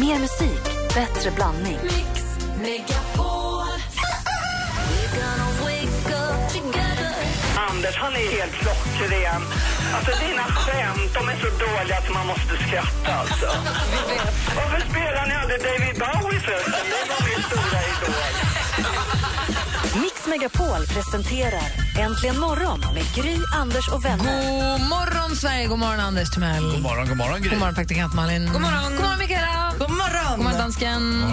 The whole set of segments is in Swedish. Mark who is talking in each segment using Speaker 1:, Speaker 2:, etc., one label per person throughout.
Speaker 1: Mer musik, bättre blandning.
Speaker 2: Mix Megapol.
Speaker 3: Anders, han är helt klockren. Alltså dina skämt, de är så dåliga att man måste skratta alltså. Varför spelar ni aldrig David Bowie förresten? Det var min stora idol.
Speaker 1: Mix Megapol presenterar Äntligen morgon med Gry, Anders och vänner.
Speaker 4: God morgon, Sverige! God morgon, Anders Timell.
Speaker 5: God morgon, god morgon Gry.
Speaker 4: God morgon, praktikant Malin. God morgon, God morgon Mikaela.
Speaker 6: God morgon!
Speaker 4: God morgon, dansken.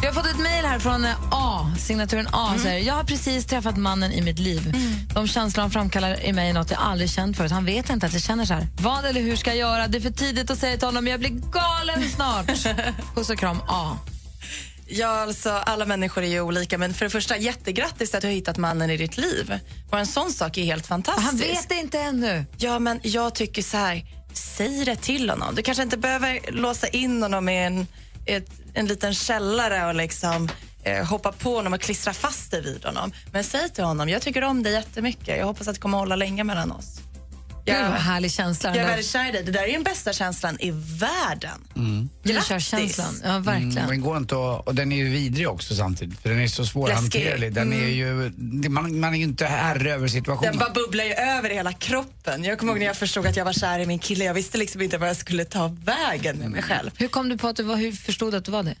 Speaker 4: Vi har fått ett mejl här från eh, A, signaturen A.
Speaker 6: Mm.
Speaker 4: Säger, jag har precis träffat mannen i mitt liv. De känslor han framkallar i mig är något jag aldrig känt förut. Han vet inte att jag känner så här. Vad eller hur ska jag göra? Det är för tidigt att säga till honom, jag blir galen snart. Puss och kram, A.
Speaker 6: Ja, alltså, alla människor är ju olika, men för det första, jättegrattis att du har hittat mannen i ditt liv. Bara en sån sak är helt fantastisk.
Speaker 4: Han vet det inte ännu.
Speaker 6: Ja, men jag tycker så här, säg det till honom. Du kanske inte behöver låsa in honom i en, ett, en liten källare och liksom eh, hoppa på honom och klistra fast dig vid honom. Men säg till honom, jag tycker om dig jättemycket. Jag hoppas att det kommer hålla länge mellan oss.
Speaker 4: Gud,
Speaker 6: Jag,
Speaker 4: vad härlig känsla.
Speaker 6: jag är väldigt kär i dig. Det där är den bästa känslan i världen.
Speaker 4: nykärkänslan. Ja, verkligen.
Speaker 5: Mm, den går inte att, och den är ju vidrig också samtidigt för den är så svårhanterlig. Den är ju, man, man är ju inte herre över situationen.
Speaker 6: Den bara bubblar ju över i hela kroppen. Jag kommer ihåg när jag förstod att jag var kär i min kille. Jag visste liksom inte vad jag skulle ta vägen med mig själv.
Speaker 4: Hur kom du på att du var, hur förstod du att du var det?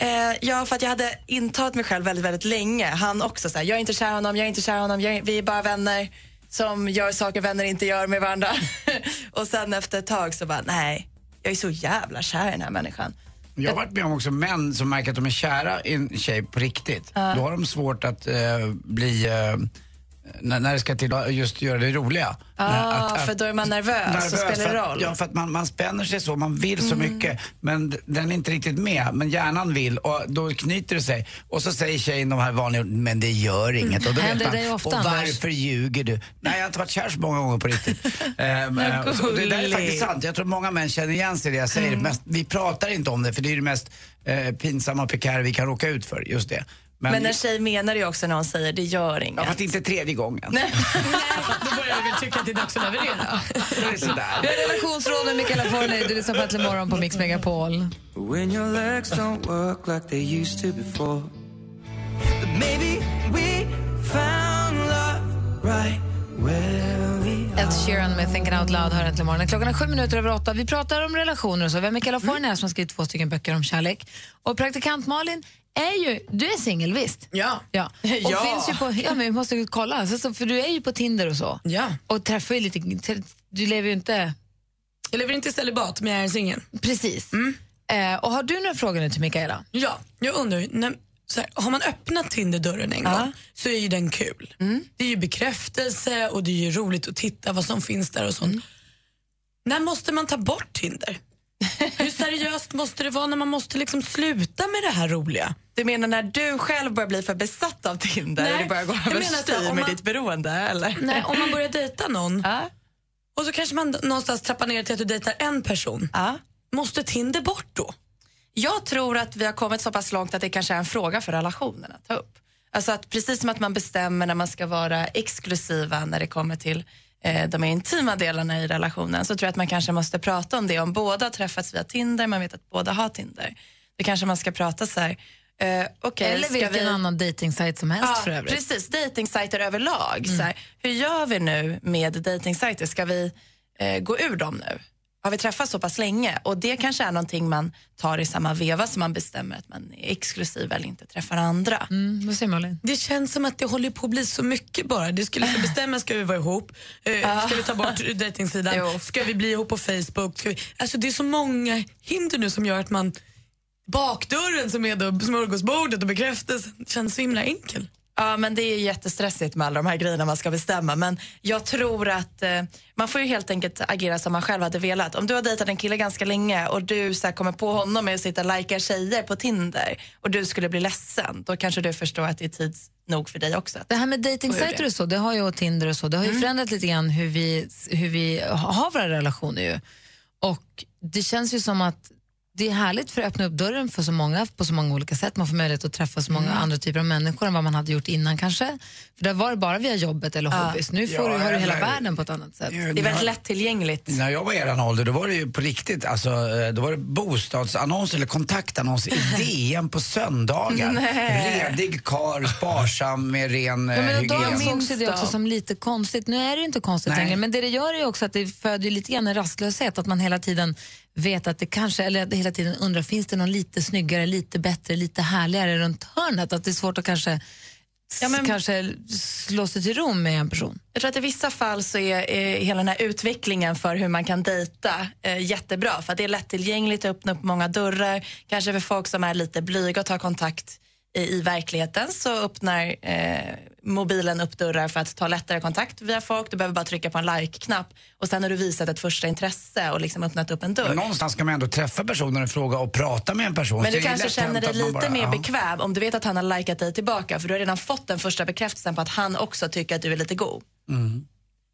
Speaker 6: Eh, ja, för att jag hade intalat mig själv väldigt, väldigt länge. Han också så här, jag är inte kär i honom, jag är inte kär i honom, jag är, vi är bara vänner som gör saker vänner inte gör med varandra. och sen efter ett tag så bara, nej, jag är så jävla kär i den här människan.
Speaker 5: Jag har varit med om också män som märker att de är kära i en tjej på riktigt. Då har de svårt att eh, bli, eh, när, när det ska till just göra det roliga.
Speaker 6: Ah,
Speaker 5: Att- att-
Speaker 6: för då är man nervös, och spelar det roll. Mm.
Speaker 5: Ja, för att man, man spänner sig så, man vill så mycket men den är inte riktigt med. Men hjärnan vill och då knyter det sig. Och så säger tjejen de här vanliga men det gör inget. Och då vet man,
Speaker 4: dig ofta,
Speaker 5: och varför ljuger du? Nej, jag har inte varit kär så många gånger på riktigt. Ehm, eh, och det där är faktiskt sant. Jag tror många män känner igen sig i det jag säger.
Speaker 6: Mm.
Speaker 5: Mest, vi pratar inte om det för det är det mest eh, pinsamma och vi kan råka ut för, just det.
Speaker 6: Men en tjej menar det ju också när hon säger, det gör inget.
Speaker 5: Ja, fast inte tredje gången.
Speaker 6: Nej.
Speaker 4: Då börjar du väl tycka att det är dags att leverera.
Speaker 5: Det är sådär.
Speaker 4: Vi har relationsråd med Mikaela Forni. Du lyssnar på Äntligen morgon på Mix Megapol.
Speaker 7: When your legs don't work like they used to before. But maybe we found love right where we
Speaker 4: Ed Sheeran med Thinking Out Loud hör äntligen morgon. Klockan är sju minuter över åtta. Vi pratar om relationer och så. Vi har Mikaela Forni här som har skrivit två stycken böcker om kärlek. Och praktikant Malin är ju, du är singel visst?
Speaker 8: Ja.
Speaker 4: Ja. Och
Speaker 6: Ja.
Speaker 4: finns ju på, ja men vi måste kolla, så, så, för du är ju på Tinder och så.
Speaker 8: Ja.
Speaker 4: Och träffar ju lite, du lever ju inte,
Speaker 8: Jag lever inte i celibat, men jag är singel.
Speaker 4: precis. Eh, och har du några frågor nu till Mikaela?
Speaker 8: Ja, jag undrar, när, så här, har man öppnat Tinder-dörren en gång så är ju den kul. Det är ju bekräftelse och det är ju roligt att titta vad som finns där och sånt. När måste man ta bort Tinder? Hur seriöst måste det vara när man måste liksom sluta med det här roliga?
Speaker 6: Du menar när du själv börjar bli för besatt av Tinder
Speaker 8: Nej,
Speaker 6: och det börjar gå överstyr med
Speaker 8: man-
Speaker 6: ditt beroende, eller?
Speaker 8: Nej, om man börjar dejta någon
Speaker 6: Ja.
Speaker 8: och så kanske man någonstans trappar ner till att du dejtar en person.
Speaker 6: Ja.
Speaker 8: Måste Tinder bort då?
Speaker 6: Jag tror att vi har kommit så pass långt att det kanske är en fråga för relationen att ta upp. Alltså att precis som att man bestämmer när man ska vara exklusiva när det kommer till eh, de intima delarna i relationen så tror jag att man kanske måste prata om det. Om båda har träffats via Tinder, man vet att båda har Tinder. Då kanske man ska prata så här, eh, okej,
Speaker 4: Eller vilken
Speaker 6: vi...
Speaker 4: annan dejtingsajt som helst
Speaker 6: Ja,
Speaker 4: för övrigt.
Speaker 6: precis. Dejtingsajter överlag. Så här, hur gör vi nu med dejtingsajter? Ska vi eh, gå ur dem nu? Har vi träffats så pass länge? Och det kanske är någonting man tar i samma veva som man bestämmer att man är exklusiv eller inte träffar andra.
Speaker 4: Mm, vad säger Malin?
Speaker 8: Det känns som att det håller på att bli så mycket bara. Det skulle liksom bestämma, ska vi vara ihop? Eh, ska vi ta bort dejtingsidan? Ska vi bli ihop på Facebook? Ska vi... Alltså det är så många hinder nu som gör att man bakdörren som är då smörgåsbordet och bekräftelsen känns så himla enkel.
Speaker 6: Ja, men det är jättestressigt med alla de här grejerna man ska bestämma. Men jag tror att eh, man får ju helt enkelt agera som man själv hade velat. Om du har dejtat en kille ganska länge och du så här, kommer på honom med att sitta och likea tjejer på Tinder och du skulle bli ledsen, då kanske du förstår att det är tid nog för dig också.
Speaker 4: Det här med dejtingsajter och så, det har ju och Tinder och så, det har ju förändrat lite grann hur vi, hur vi har våra relationer ju. Och det känns ju som att det är härligt för att öppna upp dörren för så många på så många olika sätt. Man får möjlighet att träffa så många
Speaker 6: Mm.
Speaker 4: andra typer av människor än vad man hade gjort innan kanske. För där var det bara via jobbet eller hobbys. Nu får
Speaker 5: Ja,
Speaker 4: du, har du hela
Speaker 5: eller-
Speaker 4: världen på ett annat sätt.
Speaker 6: Det är väldigt lättillgängligt.
Speaker 5: När jag var i eran ålder då var det ju på riktigt, alltså, eh, då var det bostadsannons eller kontaktannons i DN på söndagar. Redig karl, sparsam med ren
Speaker 4: Ja,
Speaker 5: eh,
Speaker 4: men då
Speaker 5: hygien.
Speaker 4: ansågs ju det också som lite konstigt. Nu är det ju inte konstigt
Speaker 5: Nej.
Speaker 4: längre, men det det gör är ju också att det föder lite grann en rastlöshet. Att man hela tiden vet att det kanske, eller att hela tiden undrar, finns det någon lite snyggare, lite bättre, lite härligare runt hörnet? Att det är svårt att kanske,
Speaker 6: Ja, men-
Speaker 4: kanske slå sig till ro med en person.
Speaker 6: Jag tror att i vissa fall så är eh, hela den här utvecklingen för hur man kan dejta eh, jättebra. För det är lättillgängligt att öppna upp många dörrar. Kanske för folk som är lite blyga och tar kontakt i, i verkligheten så öppnar eh, mobilen upp dörrar för att ta lättare kontakt via folk. Du behöver bara trycka på en like-knapp och sen har du visat ett första intresse och liksom öppnat upp en dörr.
Speaker 5: Men någonstans ska man ändå träffa personen i fråga och prata med en person.
Speaker 6: Men du kanske känner dig lite
Speaker 5: bara-
Speaker 6: mer
Speaker 5: ja.
Speaker 6: bekväm om du vet att han har likat dig tillbaka för du har redan fått den första bekräftelsen på att han också tycker att du är lite god.
Speaker 5: Mm.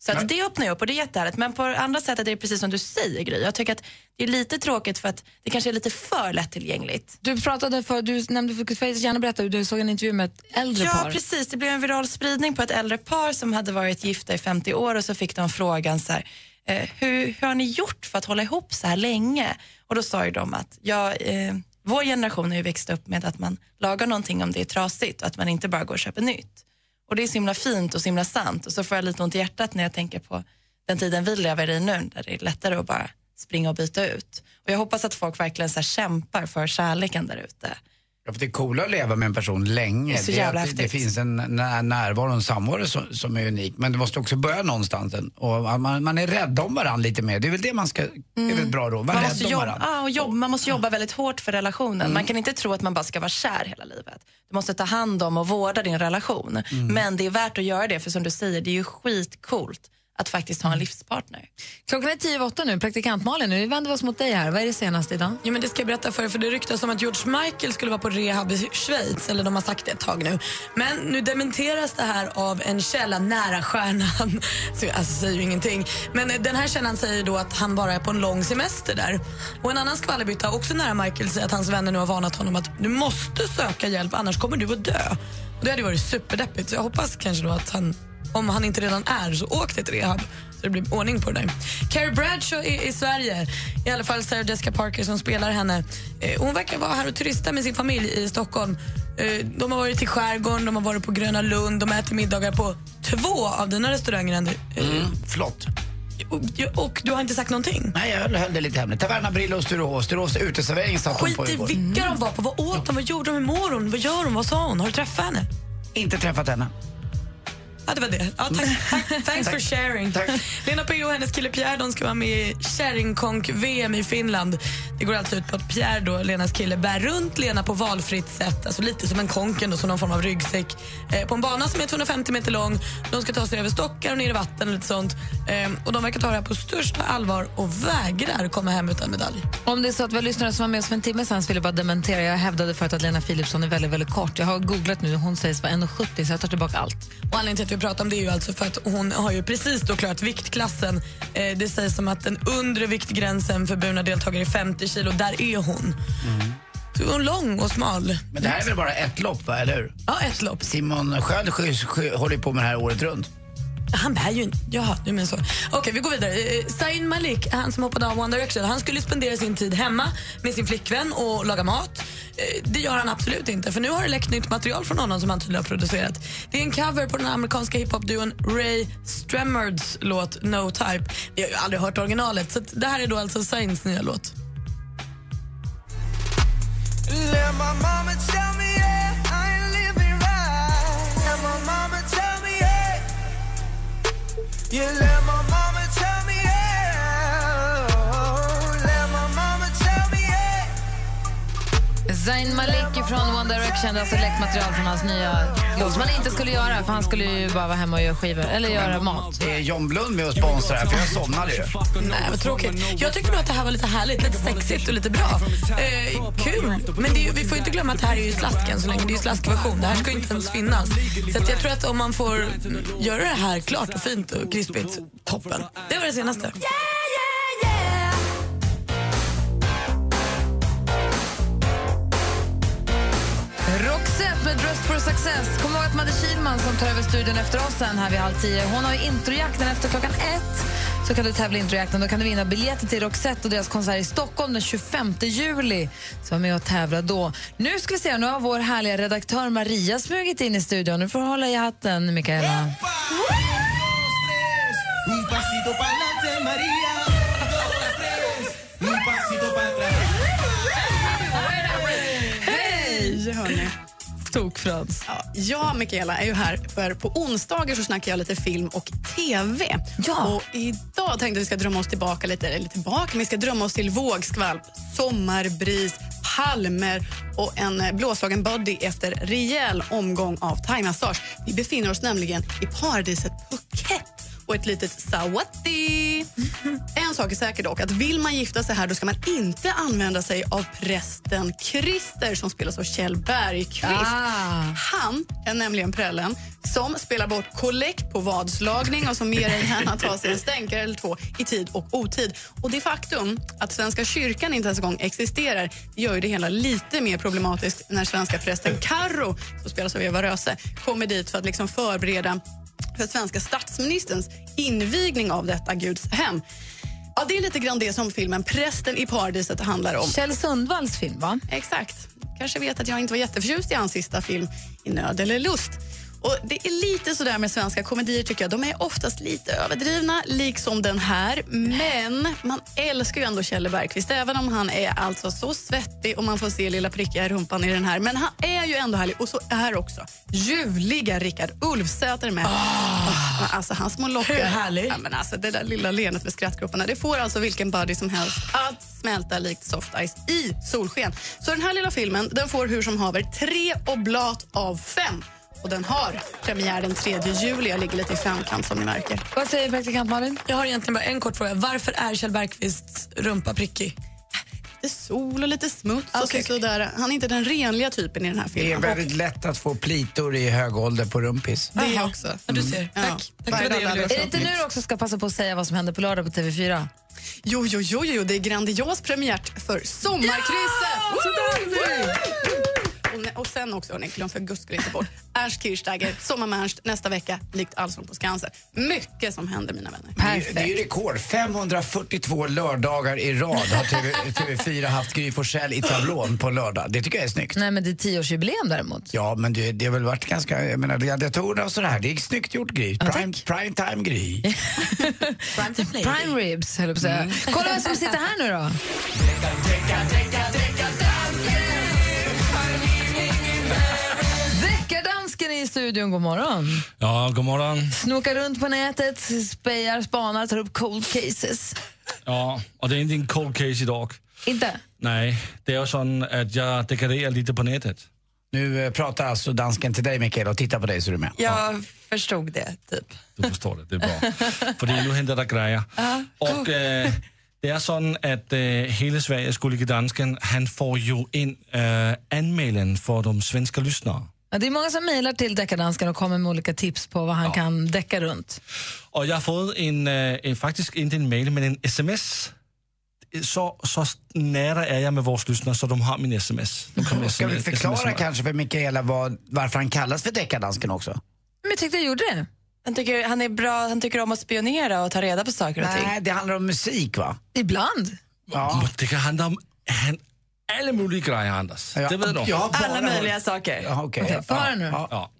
Speaker 6: Så att det öppnar ju upp och det är jättehärligt. Men på andra sättet är det precis som du säger Gry. Jag tycker att det är lite tråkigt för att det kanske är lite för lättillgängligt.
Speaker 4: Du pratade för, du nämnde, för, får jag gärna berätta, du såg en intervju med ett äldre
Speaker 6: Ja,
Speaker 4: par.
Speaker 6: precis. Det blev en viral spridning på ett äldre par som hade varit gifta i 50 år och så fick de frågan så här, eh, hur, hur har ni gjort för att hålla ihop så här länge? Och då sa ju de att ja, eh, vår generation har ju växt upp med att man lagar någonting om det är trasigt och att man inte bara går och köper nytt. Och det är så himla fint och så himla sant och så får jag lite ont i hjärtat när jag tänker på den tiden vi lever i nu där det är lättare att bara springa och byta ut. Och jag hoppas att folk verkligen så här kämpar för kärleken där ute.
Speaker 5: Ja, för det är coolare att leva med en person länge.
Speaker 6: Det är så
Speaker 5: är
Speaker 6: jävla
Speaker 5: att det, det finns en när, närvaro och en samvaro som, som är unik. Men det måste också börja någonstans. Och man, man är rädd om varandra lite mer. Det är väl det man ska... Det är väl ett bra råd. Var
Speaker 6: Man
Speaker 5: rädd om
Speaker 6: jobba,
Speaker 5: varandra.
Speaker 6: ja, och jobba, man måste jobba väldigt hårt för relationen. Man kan inte tro att man bara ska vara kär hela livet. Du måste ta hand om och vårda din relation. Men det är värt att göra det, för som du säger, det är ju skitcoolt att faktiskt ha en livspartner.
Speaker 4: Klockan är tio åtta nu, praktikant Malin, nu vänder vi oss mot dig här. Vad är det senaste idag?
Speaker 8: Jo, men det ska jag berätta för er, för det ryktas om att George Michael skulle vara på rehab i Schweiz, eller de har sagt det ett tag nu. Men nu dementeras det här av en källa nära stjärnan. Så, alltså säger ju ingenting. Men eh, den här källan säger då att han bara är på en lång semester där. Och en annan skvallerbytta, också nära Michael, säger att hans vänner nu har varnat honom att du måste söka hjälp, annars kommer du att dö. Och det hade varit superdeppigt, så jag hoppas kanske då att han om han inte redan är, så åk till ett rehab så det blir ordning på det där. Carrie Bradshaw är i Sverige. I alla fall Sarah Jessica Parker som spelar henne. Eh, hon verkar vara här och turista med sin familj i Stockholm. Eh, de har varit i skärgården, de har varit på Gröna Lund, de äter middagar på två av dina restauranger. Eh,
Speaker 5: Mm, flott.
Speaker 8: och, och du har inte sagt någonting?
Speaker 5: Nej, jag höll, höll det lite hemligt. Taverna Brillo och Sturehof. Sturehofs uteservering satt hon
Speaker 8: Skit
Speaker 5: på
Speaker 8: i
Speaker 5: igår.
Speaker 8: vilka de var på. Vad åt de? Vad gjorde de? Hur mår hon? Vad gör hon? Vad sa hon? Har du träffat henne?
Speaker 5: Inte träffat henne.
Speaker 8: Ja, det var det. Ja, tack, tack. Thanks for sharing.
Speaker 5: Tack.
Speaker 8: Lena P och hennes kille Pierre de ska vara med i Kärringkonk-VM i Finland. Det går alltså ut på att Pierre, då, Lenas kille, bär runt Lena på valfritt sätt. Alltså lite som en konken, då, som någon form av ryggsäck. Eh, på en bana som är 250 meter lång. De ska ta sig över stockar och ner i vatten och lite sånt. Eh, och de verkar ta det här på största allvar och vägrar komma hem utan medalj.
Speaker 4: Om det är så att vi har lyssnare som var med oss för en timme sedan så vill jag bara dementera. Jag hävdade förut att Lena Philipsson är väldigt, väldigt kort. Jag har googlat nu hon sägs vara 1,70 så jag tar tillbaka allt.
Speaker 8: Och anledningen vi pratar om det är ju alltså för att hon har ju precis då klarat viktklassen. Eh, det sägs som att den undre viktgränsen för burna deltagare är 50 kilo. Där är hon. Så hon är lång och smal.
Speaker 5: Men det här är väl bara ett lopp, va? eller hur?
Speaker 8: Ja, ett lopp.
Speaker 5: Simon Sköld håller på med det här året runt.
Speaker 8: Han bär ju inte... Jaha, du menar så. Okej, vi går vidare. Eh, Zayn Malik, han som hoppade av One Direction, han skulle spendera sin tid hemma med sin flickvän och laga mat. Eh, Det gör han absolut inte, för nu har det läckt nytt material från honom som han tydligen har producerat. Det är en cover på den amerikanska hiphopduon Ray Stremmerds låt No Type. Vi har ju aldrig hört originalet, så det här är då alltså Zayns nya låt.
Speaker 7: Let my mama tell me, yeah, Yeah, let my mama
Speaker 4: Zayn Malik från One Direction, det är alltså läckt material från hans nya låt som han inte skulle göra för han skulle ju bara vara hemma och göra skivor, eller göra mat.
Speaker 5: Det är John Blund med och sponsrar här, för jag somnade ju.
Speaker 8: Nej, vad tråkigt. Jag tycker nog att det här var lite härligt, lite sexigt och lite bra. Eh, kul. Men det är, ju- vi får inte glömma att det här är ju slasken så länge. Det är ju slaskversion. Det här ska ju inte ens finnas. Så att jag tror att om man får göra det här klart och fint och krispigt, toppen. Det var det senaste.
Speaker 4: Success. Kom ihåg att Madde Kihlman som tar över studion efter oss sen här vid halv tio. Hon har ju introjakten efter klockan ett. Så kan du tävla i introjakten. Då kan du vinna biljetter till Roxette och deras konsert i Stockholm den 25 juli. Så var med och tävla då. Nu ska vi se, nu har vår härliga redaktör Maria smugit in i studion. Nu får du hålla i hatten, Mikaela.
Speaker 8: Hej, hörni.
Speaker 4: Tok-Frans.
Speaker 9: Ja, jag, Mikaela, är ju här för på onsdagar så snackar jag lite film och TV.
Speaker 4: Ja.
Speaker 9: Och idag tänkte vi ska drömma oss tillbaka lite, eller tillbaka, vi ska drömma oss till vågskvalp, sommarbris, palmer och en eh, blåslagen body efter rejäl omgång av thaimassage. Vi befinner oss nämligen i paradiset Phuket och ett litet sawati. En sak är säker dock, att vill man gifta sig här då ska man inte använda sig av prästen Christer som spelas av Kjell Bergqvist.
Speaker 4: Ah.
Speaker 9: Han är nämligen prällen som spelar bort kollekt på vadslagning och som mer än gärna tar sig en stänkare eller två i tid och otid. Och det faktum att Svenska kyrkan inte ens en gång existerar gör ju det hela lite mer problematiskt när svenska prästen Karro, som spelas av Eva Röse, kommer dit för att liksom förbereda för svenska statsministerns invigning av detta Guds hem. Ja, det är lite grann det som filmen Prästen i paradiset handlar om.
Speaker 4: Kjell Sundvalls film, va?
Speaker 9: Exakt. Kanske vet att jag inte var jätteförtjust i hans sista film I nöd eller lust. Och Det är lite sådär med svenska komedier tycker jag. De är oftast lite överdrivna, liksom den här. Men man älskar ju ändå Kjell Bergqvist, även om han är alltså så svettig och man får se lilla prickiga rumpan i den här. Men han är ju ändå härlig. Och så är också ljuvliga Rickard Ulfsäter med. Oh. Alltså hans små lockar.
Speaker 8: Hur härlig?
Speaker 9: Ja, men alltså, det där lilla leendet med skrattgroparna. Det får alltså vilken buddy som helst att smälta likt soft ice i solsken. Så den här lilla filmen den får hur som haver tre oblat av fem. Och den har premiär den 3 juli. Jag ligger lite i framkant som ni märker.
Speaker 4: Vad säger praktikant Malin?
Speaker 8: Jag har egentligen bara en kort fråga. Varför är Kjell Bergqvists rumpa prickig?
Speaker 9: Lite sol och lite smuts
Speaker 8: Okej,
Speaker 9: och sådär. Han är inte den renliga typen i den här
Speaker 5: Det är
Speaker 9: filmen.
Speaker 5: väldigt lätt att få plitor i hög ålder på rumpis.
Speaker 9: Det
Speaker 8: Jaha.
Speaker 9: också.
Speaker 8: Ja, du ser.
Speaker 9: Ja.
Speaker 8: Tack. Tack
Speaker 9: Varje
Speaker 8: det det.
Speaker 4: Är det inte nu du också ska passa på att säga vad som händer på lördag på TV4?
Speaker 9: Jo, jo, jo, jo, det är grandios premiär för Sommarkrysset! Woo! Och, och sen också, hörni, glöm för guds skull inte bort, Ernst Kirchsteiger, Sommar med Ernst nästa vecka, likt Allsång på Skansen. Mycket som händer, mina vänner.
Speaker 5: Det är, ju- det är ju rekord. 542 lördagar i rad har TV, TV4 haft Gry Forssell i tablån på lördag. Det tycker jag är snyggt.
Speaker 4: Nej, men det är tioårsjubileum däremot.
Speaker 5: Ja, men det, det har väl varit ganska, jag menar gladiatorerna och sådär, det är snyggt gjort Gry. Prime, prime time Gry.
Speaker 4: Prime ribs, höll jag på att säga. Kolla vem som sitter här nu då. I studion, god morgon.
Speaker 10: Ja, god morgon.
Speaker 4: Snokar runt på nätet, spejar, spanar, tar upp cold cases.
Speaker 10: Ja, och det är inte en cold case idag.
Speaker 4: Inte?
Speaker 10: Nej, det är så att jag dekorerar lite på nätet.
Speaker 5: Nu eh, pratar alltså dansken till dig Mikaela och tittar på dig så du är med.
Speaker 6: Jag förstod det, typ.
Speaker 10: Du förstår det, det är bra. För nu händer det grejer. Och eh, det är så att eh, hela Sveriges gullige dansken, han får ju in eh, anmälan för de svenska lyssnare.
Speaker 4: Ja, det är många som mejlar till Deckardansken och kommer med olika tips på vad han kan decka runt.
Speaker 10: Och jag har fått en, eh, en faktiskt inte en mail, men en sms. Så, så nära är jag med våra lyssnare så de har min sms. De kommer
Speaker 5: Ska vi
Speaker 10: sms-
Speaker 5: förklara
Speaker 10: mig.
Speaker 5: kanske för Mikaela vad, varför han kallas för deckardansken också?
Speaker 4: Men jag tyckte jag gjorde det.
Speaker 6: Han tycker, han är bra, han tycker om att spionera och ta reda på saker och ting.
Speaker 5: Nej, det handlar om musik va?
Speaker 4: Ibland.
Speaker 5: Ja.
Speaker 10: Det kan handla om han, alla möjliga grejer, Anders.
Speaker 5: Ja,
Speaker 10: Det vet du.
Speaker 6: Alla möjliga saker.
Speaker 5: Ja, okej.
Speaker 4: Okej, få höra nu.
Speaker 5: Ja.
Speaker 10: Ja.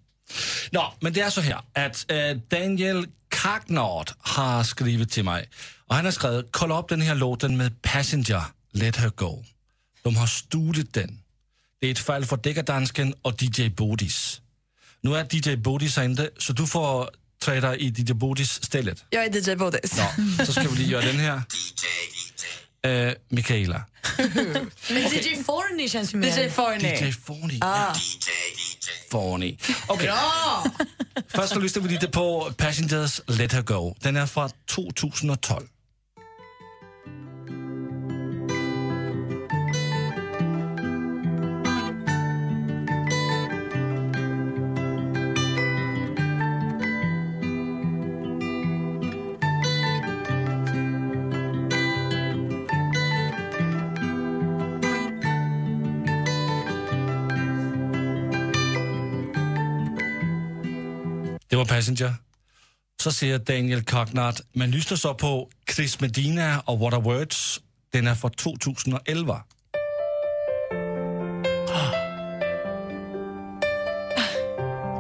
Speaker 10: Nå, men det är så här att äh, Daniel Kagnard har skrivit till mig och han har skrivit kolla upp den här låten med Passenger, Let Her Go. De har stulit den. Det är ett fall för Deckardansken och DJ Bodis. Nu är DJ Bodis här inte, så du får träda i DJ Bodis stället.
Speaker 6: Jag är DJ Bodis.
Speaker 10: Ja, så ska vi göra den här. Äh, Mikaela.
Speaker 8: Men DJ Forny känns ju mer...
Speaker 6: DJ Forny.
Speaker 10: DJ Forny. Ah. Forny. Okej. Först så lyssnar vi lite på Passengers Let Her Go. Den är från 2012. Var Passenger. Så säger Daniel Cognard, man lyssnar så på Chris Medina och What Are Words. Den är från 2011.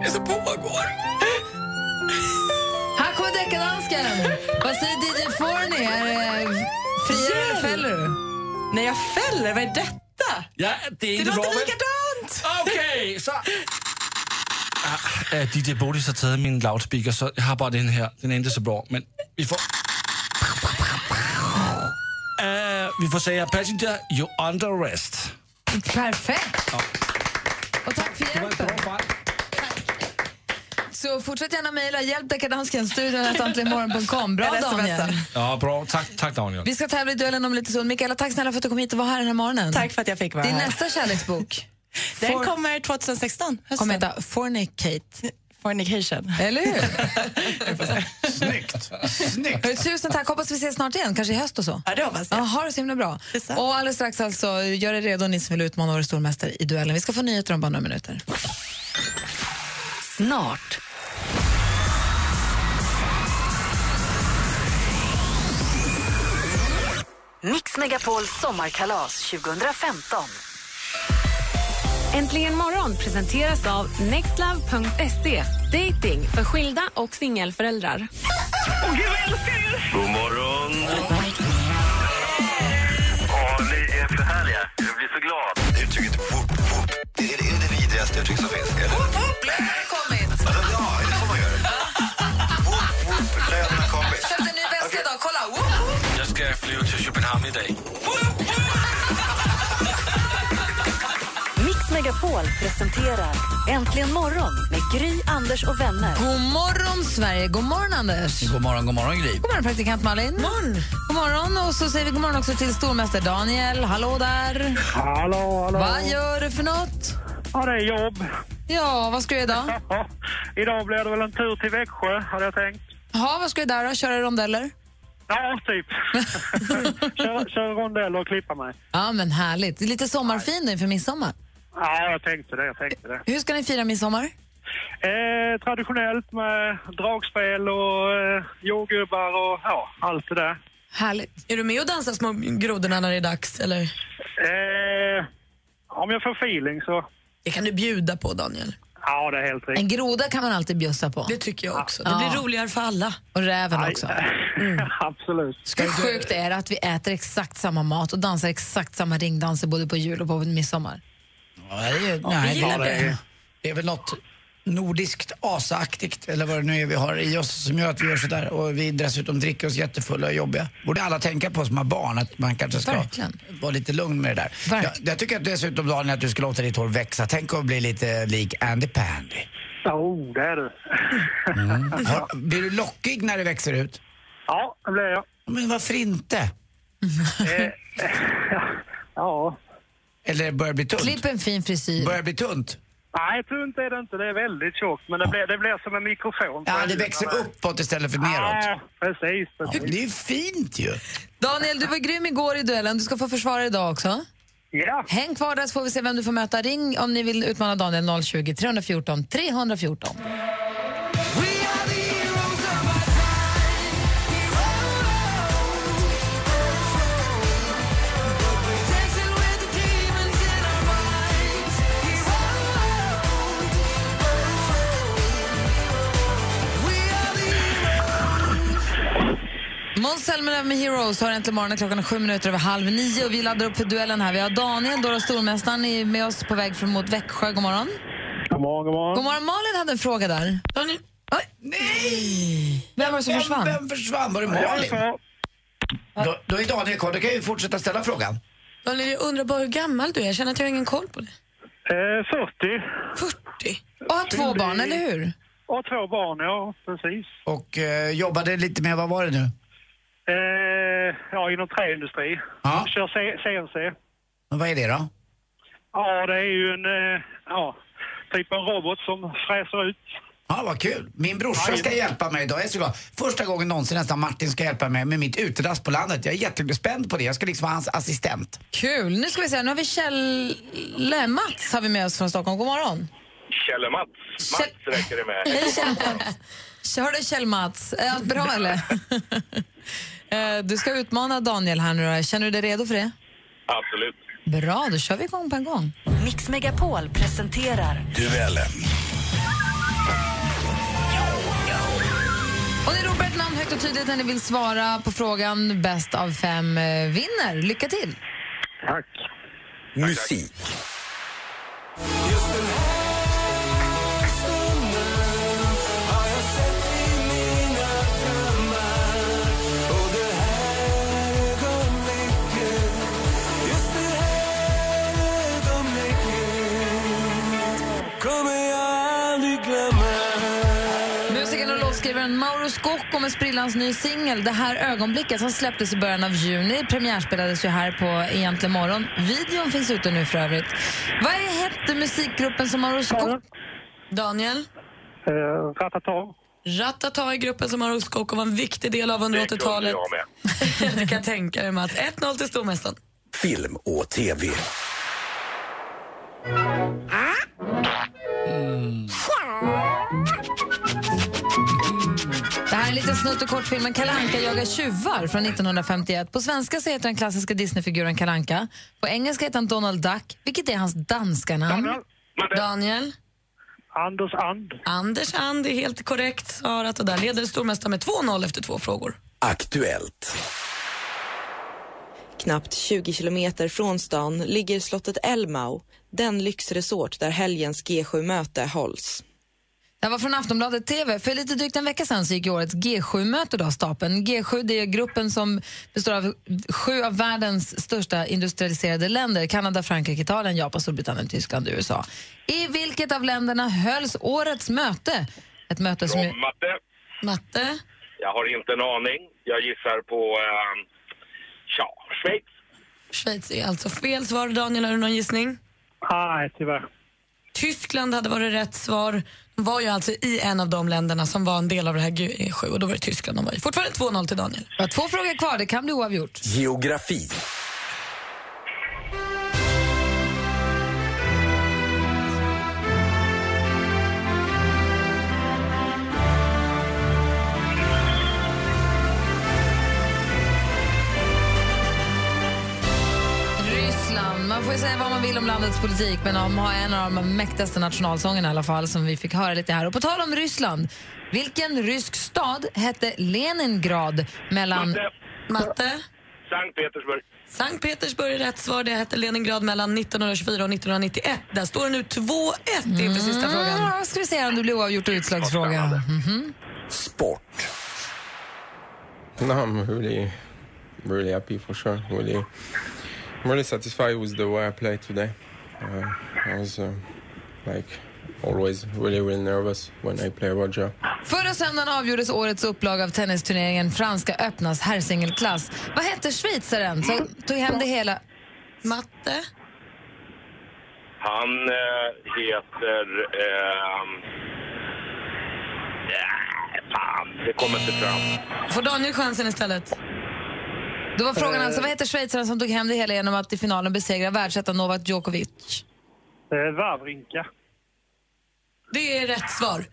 Speaker 8: Det pågår.
Speaker 4: Här kommer deckardansken! Vad säger DJ Forni? Är det friare eller fäller du?
Speaker 6: Nej, jag fäller. Vad är detta?
Speaker 10: Ja, det är
Speaker 6: Det
Speaker 10: inte bra,
Speaker 6: låter likadant!
Speaker 10: Okej, så... Ah, eh, DJ Bodis har tagit min loudspeaker, så jag har bara den här. Den är inte så bra, men vi får... Eh, vi får säga Passenger, you're under arrest.
Speaker 4: Perfekt! Och tack för hjälpen. Så fortsätt gärna mejla. Hjälp deckardansken, studion äntligenmorgon.com. Bra Daniel.
Speaker 10: Ja, bra. Tack, tack Daniel.
Speaker 4: Vi ska tävla i duellen om lite stund. Mikaela, tack snälla för att du kom hit och var här den här morgonen.
Speaker 6: Tack för att jag fick vara
Speaker 4: Din nästa kärleksbok
Speaker 6: Den
Speaker 4: For-
Speaker 6: kommer 2016, hösten.
Speaker 4: kommer heta Fornicate.
Speaker 6: Fornication.
Speaker 4: Eller hur?
Speaker 5: Snyggt. Snyggt.
Speaker 4: Tusen tack. Hoppas vi ses snart igen, kanske i höst och så.
Speaker 6: Ja, det hoppas
Speaker 4: Ja,
Speaker 6: jag.
Speaker 4: ha det så himla bra.
Speaker 6: Detsamma.
Speaker 4: Och alldeles strax alltså, gör er redo ni som vill utmana vår stormästare i duellen. Vi ska få nyheter om bara några minuter.
Speaker 1: Snart. Mix Megapols sommarkalas 2015.
Speaker 11: Äntligen morgon presenteras av nextlove.se. Dating för skilda och singelföräldrar.
Speaker 3: Åh gud, jag älskar er!
Speaker 12: God morgon! Åh, ni är för härliga. Jag blir så glad. Uttrycket whoop, whoop, det är det, det vidrigaste uttryck som finns. Eller?
Speaker 4: kommit!
Speaker 12: Alltså, ja, är det så man gör? Whoop, whoop, bröderna har kommit.
Speaker 4: Köpte en ny väska idag, kolla!
Speaker 10: Jag ska flyga till Köpenhamn idag.
Speaker 1: Mix Megapol presenterar Äntligen morgon med Gry, Anders och vänner.
Speaker 4: God morgon, Sverige! God morgon, Anders!
Speaker 5: God morgon, god morgon Gry.
Speaker 4: God morgon, praktikant Malin. Morgon. God morgon. Och så säger vi god morgon också till stormästare Daniel. Hallå där!
Speaker 3: Hallå, hallå.
Speaker 4: Vad gör du för något?
Speaker 3: Ja, det är jobb.
Speaker 4: Ja, vad ska du idag?
Speaker 3: Ja, idag blir det väl en tur till Växjö, hade jag tänkt.
Speaker 4: Ja, vad ska du där då? Köra rondeller?
Speaker 3: Ja, typ. kör, kör rondell och klippa mig.
Speaker 4: Ja, men härligt. Det är lite sommarfin inför midsommar.
Speaker 3: Ja, jag tänkte det. Jag tänkte det.
Speaker 4: Hur ska ni fira midsommar?
Speaker 3: Eh, traditionellt med dragspel och eh, jordgubbar och ja, allt det där.
Speaker 4: Härligt.
Speaker 8: Är du med och dansar små grodorna när det är dags? Eller?
Speaker 3: Eh, om jag får feeling så...
Speaker 8: Det kan du bjuda på, Daniel.
Speaker 3: Ja, det är helt
Speaker 4: En
Speaker 3: riktigt.
Speaker 4: groda kan man alltid bjussa på.
Speaker 8: Det tycker jag också. Det
Speaker 4: Ja.
Speaker 8: blir roligare för alla.
Speaker 4: Och räven
Speaker 3: Nej,
Speaker 4: också.
Speaker 3: Absolut.
Speaker 4: Hur sjukt är det att vi äter exakt samma mat och dansar exakt samma ringdanser både på jul och på midsommar?
Speaker 5: Ja, det är, nej,
Speaker 8: gillar
Speaker 5: det,
Speaker 3: det.
Speaker 5: är, det är väl något nordiskt asaaktigt eller vad det nu är vi har i oss som gör att vi gör sådär och vi dessutom dricker oss jättefulla och jobbiga. Borde alla tänka på som har barn att man kanske ska
Speaker 4: Verkligen.
Speaker 5: vara lite lugn med det där. Jag, jag tycker att dessutom Daniel att du ska låta ditt hår växa. Tänk att bli lite lik Andy Pandy.
Speaker 3: Oh, det är du.
Speaker 5: Har, blir du lockig när det växer ut?
Speaker 3: ja, det blir jag.
Speaker 5: Men varför inte?
Speaker 3: Eh, ja.
Speaker 5: Eller börjar bli tunt?
Speaker 4: Klipp en fin frisyr.
Speaker 5: Börjar bli tunt?
Speaker 3: Nej, tunt är det inte. Det är väldigt tjockt. Men det blir, det blir som en mikrofon.
Speaker 5: Ja, det växer uppåt istället för neråt.
Speaker 3: Ja, precis.
Speaker 5: Ja,
Speaker 3: precis.
Speaker 5: men det är ju fint ju.
Speaker 4: Daniel, du var grym igår i duellen. Du ska få försvara idag också.
Speaker 3: Ja.
Speaker 4: Häng kvar där så får vi se vem du får möta. Ring om ni vill utmana Daniel 020 314 314. Måns Zelmerlöw med Heroes har äntligen morgonen klockan är sju minuter över halv nio och vi laddar upp för duellen här. Vi har Daniel, då stormästaren, är med oss på väg från mot Växjö. God morgon.
Speaker 3: God morgon, god morgon.
Speaker 4: God morgon. Malin hade en fråga där.
Speaker 8: Daniel,
Speaker 4: Oj,
Speaker 5: Nej!
Speaker 4: Vem var det som försvann?
Speaker 5: Vem, försvann? Var det Malin? Då, då är Daniel kvar. Då kan ju fortsätta ställa frågan.
Speaker 8: Daniel, jag undrar bara hur gammal du är. Jag känner att jag har ingen koll på det.
Speaker 3: Eh, 40.
Speaker 8: 40?
Speaker 4: Och har två barn, eller hur?
Speaker 3: Och två barn, ja. Precis.
Speaker 5: Och eh, jobbade lite med, vad var det nu?
Speaker 3: Eh, ja, inom träindustri.
Speaker 5: Ja.
Speaker 3: Kör C- CNC.
Speaker 5: Och vad är det då?
Speaker 3: Ja, det är ju en, eh, ja, typ en robot som fräser ut.
Speaker 5: Ja, vad kul. Min brorsa ska hjälpa mig idag. Jag är så glad. Första gången någonsin nästan Martin ska hjälpa mig med mitt utedass på landet. Jag är jättespänd på det. Jag ska liksom vara hans assistent.
Speaker 4: Kul. Nu ska vi se, nu har vi Kjell... Mats har vi med oss från Stockholm. God morgon.
Speaker 12: Kjell och Mats. Mats räcker det med.
Speaker 4: Hej Kjell-Mats. Hör du Kjell-Mats, är allt bra eller? Eh, du ska utmana Daniel här nu då. Känner du dig redo för det?
Speaker 12: Absolut.
Speaker 4: Bra, då kör vi igång på en gång.
Speaker 1: Mix Megapol presenterar
Speaker 13: Duellen.
Speaker 4: Och ni ropar ett namn högt och tydligt när ni vill svara på frågan bäst av fem eh, vinner. Lycka till!
Speaker 12: Tack.
Speaker 13: Musik.
Speaker 4: Scocco med sprillans ny singel Det här ögonblicket som släpptes i början av juni. Premiärspelades ju här på Egentligen morgon. Videon finns ute nu för övrigt. Vad hette musikgruppen som Mauro Scocco...
Speaker 8: Daniel?
Speaker 12: Uh, Ratata.
Speaker 8: Ratata i gruppen som Mauro Scocco var en viktig del av under
Speaker 12: Det kunde
Speaker 8: 80-talet.
Speaker 12: jag med.
Speaker 8: du kan tänka dig Mats. 1-0 till stormästaren.
Speaker 13: Film och TV.
Speaker 4: Här är en liten snutt ur kortfilmen Kalle Anka jagar tjuvar från 1951. På svenska så heter den klassiska Disneyfiguren Kalle Anka. På engelska heter han Donald Duck, vilket är hans danska namn.
Speaker 8: Daniel?
Speaker 12: Anders And.
Speaker 8: Anders And är helt korrekt svarat och där leder stormästaren med 2-0 efter två frågor.
Speaker 13: Aktuellt.
Speaker 14: Knappt 20 kilometer från stan ligger slottet Elmau, den lyxresort där helgens G7-möte hålls.
Speaker 4: Det var från Aftonbladet TV. För lite drygt en vecka sedan så gick årets G7-möte av stapeln. G7 det är gruppen som består av sju av världens största industrialiserade länder. Kanada, Frankrike, Italien, Japan, Storbritannien, Tyskland och USA. I vilket av länderna hölls årets möte? Ett möte som... ju-
Speaker 12: Från matte.
Speaker 8: Matte?
Speaker 12: Jag har inte en aning. Jag gissar på... Uh, ja, Schweiz.
Speaker 8: Schweiz är alltså fel svar. Daniel, har du någon gissning?
Speaker 12: Nej, tyvärr.
Speaker 8: Tyskland hade varit rätt svar. De var ju alltså i en av de länderna som var en del av det här G7 och då var det Tyskland de var i. Fortfarande 2-0 till Daniel.
Speaker 4: Jag har två frågor kvar, det kan bli oavgjort.
Speaker 13: Geografi.
Speaker 4: Får säga vad man vill om landets politik men de har en av de mäktigaste nationalsångerna i alla fall som vi fick höra lite här. Och på tal om Ryssland, vilken rysk stad hette Leningrad mellan...
Speaker 12: Matte.
Speaker 8: Matte?
Speaker 12: Sankt Petersburg.
Speaker 8: Sankt Petersburg är rätt svar. Det hette Leningrad mellan 1924 och 1991. Där står det nu 2-1 inför sista frågan.
Speaker 4: Mm, ska vi se om det blir oavgjort och utslagsfråga. Mhm.
Speaker 13: Sport.
Speaker 15: No, I'm really, really happy for sure. Really, really satisfied with the way I played today. Uh, I was uh, like always really, really nervous when I play Roger.
Speaker 4: Förra söndagen avgjordes årets upplaga av tennisturneringen Franska öppnas herrsingelklass. Vad hette schweizaren som tog hem det hela?
Speaker 8: Matte?
Speaker 12: Han eh, heter... ja, fan, det kommer inte fram.
Speaker 8: Får Daniel chansen istället?
Speaker 4: Då var frågan alltså, vad heter schweizaren som tog hem det hela genom att i finalen besegra världsettan Novak Djokovic?
Speaker 12: Eh, Wawrinka.
Speaker 8: Det är rätt svar.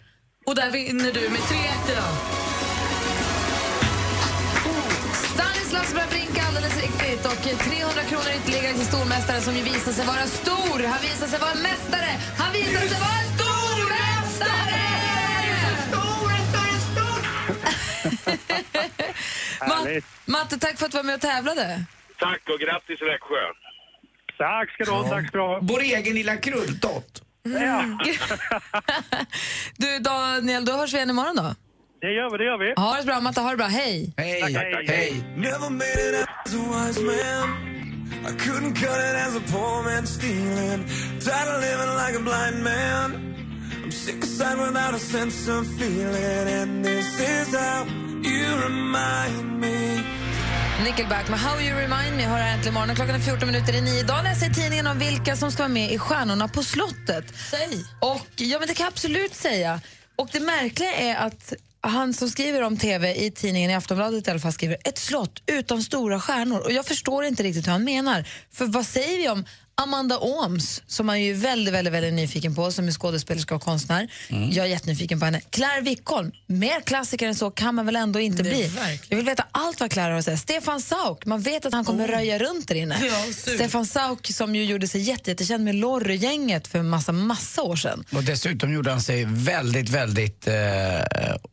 Speaker 8: Och där vinner du med 3-1 idag.
Speaker 4: Stanislas Wawrinka alldeles riktigt och 300 kronor ytterligare till stormästaren som ju visar sig vara stor. Han visar sig vara en mästare. Han visar sig vara en stormästare!
Speaker 12: Härligt.
Speaker 4: Matte, tack för att du var med och tävlade.
Speaker 12: Tack och grattis Växjö. Tack ska du ha, tack ska du ha.
Speaker 5: Vår egen lilla krulltott.
Speaker 12: Ja.
Speaker 4: Du Daniel, då hörs vi igen imorgon då.
Speaker 12: Det gör vi, det gör vi.
Speaker 4: Ha det bra Matte, ha det bra. Hej!
Speaker 5: Hej,
Speaker 12: Tack, tack, tack.
Speaker 5: hej.
Speaker 7: I couldn't cut it as a poor man stealing. Tired of living like a blind man. I'm sick aside without a sense of feeling. And this is how you remind me.
Speaker 4: Nickelback med How You Remind Me har här äntligen morgon. Klockan är 14 minuter i nio. Idag läser jag i tidningen om vilka som ska vara med i Stjärnorna på slottet.
Speaker 8: Säg!
Speaker 4: Och, ja, men det kan jag absolut säga. Och det märkliga är att han som skriver om TV i tidningen i Aftonbladet i alla fall skriver ett slott utan stora stjärnor. Och jag förstår inte riktigt hur han menar. För vad säger vi om Amanda Ooms, som man ju är väldigt, väldigt, väldigt nyfiken på, som är skådespelerska och konstnär.
Speaker 8: Mm.
Speaker 4: Jag är jättenyfiken på henne. Claire Wickholm, mer klassiker än så kan man väl ändå inte bli.
Speaker 8: verkligen.
Speaker 4: Jag vill veta allt vad Claire har att säga. Stefan Sauk, man vet att han kommer röja runt där inne.
Speaker 8: Ja.
Speaker 4: Stefan Sauk som ju gjorde sig jätte, jättekänd med Lorry-gänget för massa, massa år sedan.
Speaker 5: Och dessutom gjorde han sig väldigt, väldigt eh,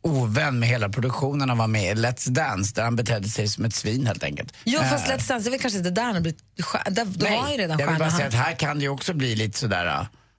Speaker 5: ovän med hela produktionen. Han var med i Let's Dance där han betedde sig som ett svin helt enkelt.
Speaker 4: Jo,
Speaker 5: Eh,
Speaker 4: fast Let's Dance, är väl kanske inte där han har blivit då
Speaker 5: nej,
Speaker 4: ju redan
Speaker 5: jag vill bara säga att här kan det ju också bli lite sådär...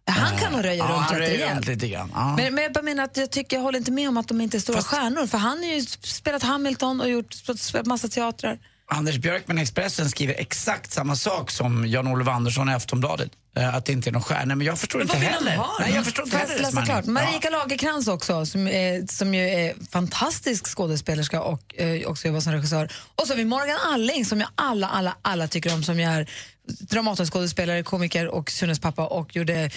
Speaker 5: eh,
Speaker 4: han kan nog röja
Speaker 5: ja,
Speaker 4: runt rätt rejält.
Speaker 5: lite grann. Ja.
Speaker 4: Men, men jag bara menar att jag, tycker, jag håller inte med om att de inte är stora stjärnor. För han har ju spelat Hamilton och gjort spelat massa teatrar.
Speaker 5: Anders Björkman i Expressen skriver exakt samma sak som Jan-Olof Andersson i Aftonbladet. Eh, att det inte är någon stjärna. Men jag förstår inte
Speaker 8: vad vill
Speaker 5: heller. Nej, jag förstår inte
Speaker 4: jag
Speaker 5: heller
Speaker 4: läsa klart? Marika Lagerkrans också, som, är, som ju är fantastisk skådespelerska och eh, också jobbar som regissör. Och så har vi Morgan Alling som ju alla, alla, alla tycker om, som ju är dramatiskådespelare, komiker och Sunes pappa och gjorde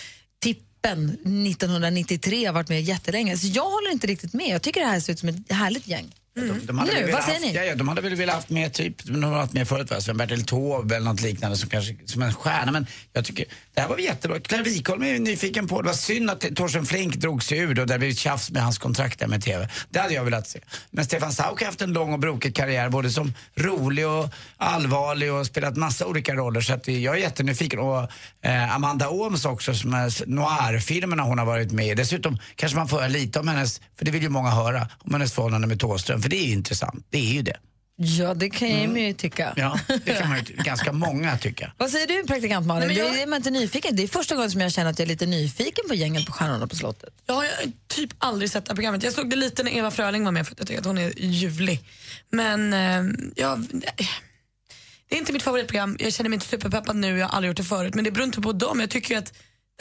Speaker 4: Tippen 1993, har varit med jättelänge. Så jag håller inte riktigt med. Jag tycker det här ser ut som ett härligt gäng.
Speaker 5: De, de hade
Speaker 4: Nu, vad säger
Speaker 5: haft,
Speaker 4: ni?
Speaker 5: Ja, ja, de hade väl velat haft med typ, de har haft med förut va, Sven-Bertil Taube eller något liknande som kanske som en stjärna. Men jag tycker, det här var jättebra. Claire Wikholm är ju nyfiken på, det var synd att Torsten Flink drog sig ur och det blev tjafs med hans kontrakt där med TV. Det hade jag velat se. Men Stefan Sauk har haft en lång och brokig karriär både som rolig och allvarlig och spelat massa olika roller så att jag är jättenyfiken. Och eh, Amanda Ooms också som är noir-filmerna hon har varit med i. Dessutom kanske man får höra lite om hennes, för det vill ju många höra, om hennes förhållande med Thåström för det är ju intressant. Det är ju det.
Speaker 4: Ja, det kan jag ju tycka.
Speaker 5: Ja, det kan man ju, ganska många tycka.
Speaker 4: Vad säger du praktikant Malin?
Speaker 8: Nej, men jag-
Speaker 4: Det är man inte nyfiken. Det är första gången som jag känner att jag är lite nyfiken på gänget på Stjärnorna på slottet.
Speaker 8: Jag har typ aldrig sett det här programmet. Jag såg det lite när Eva Fröling var med för att jag tycker att hon är ljuvlig. Men eh, jag, det är inte mitt favoritprogram. Jag känner mig inte superpeppad nu, jag har aldrig gjort det förut. Men det beror inte på dem. Jag tycker ju att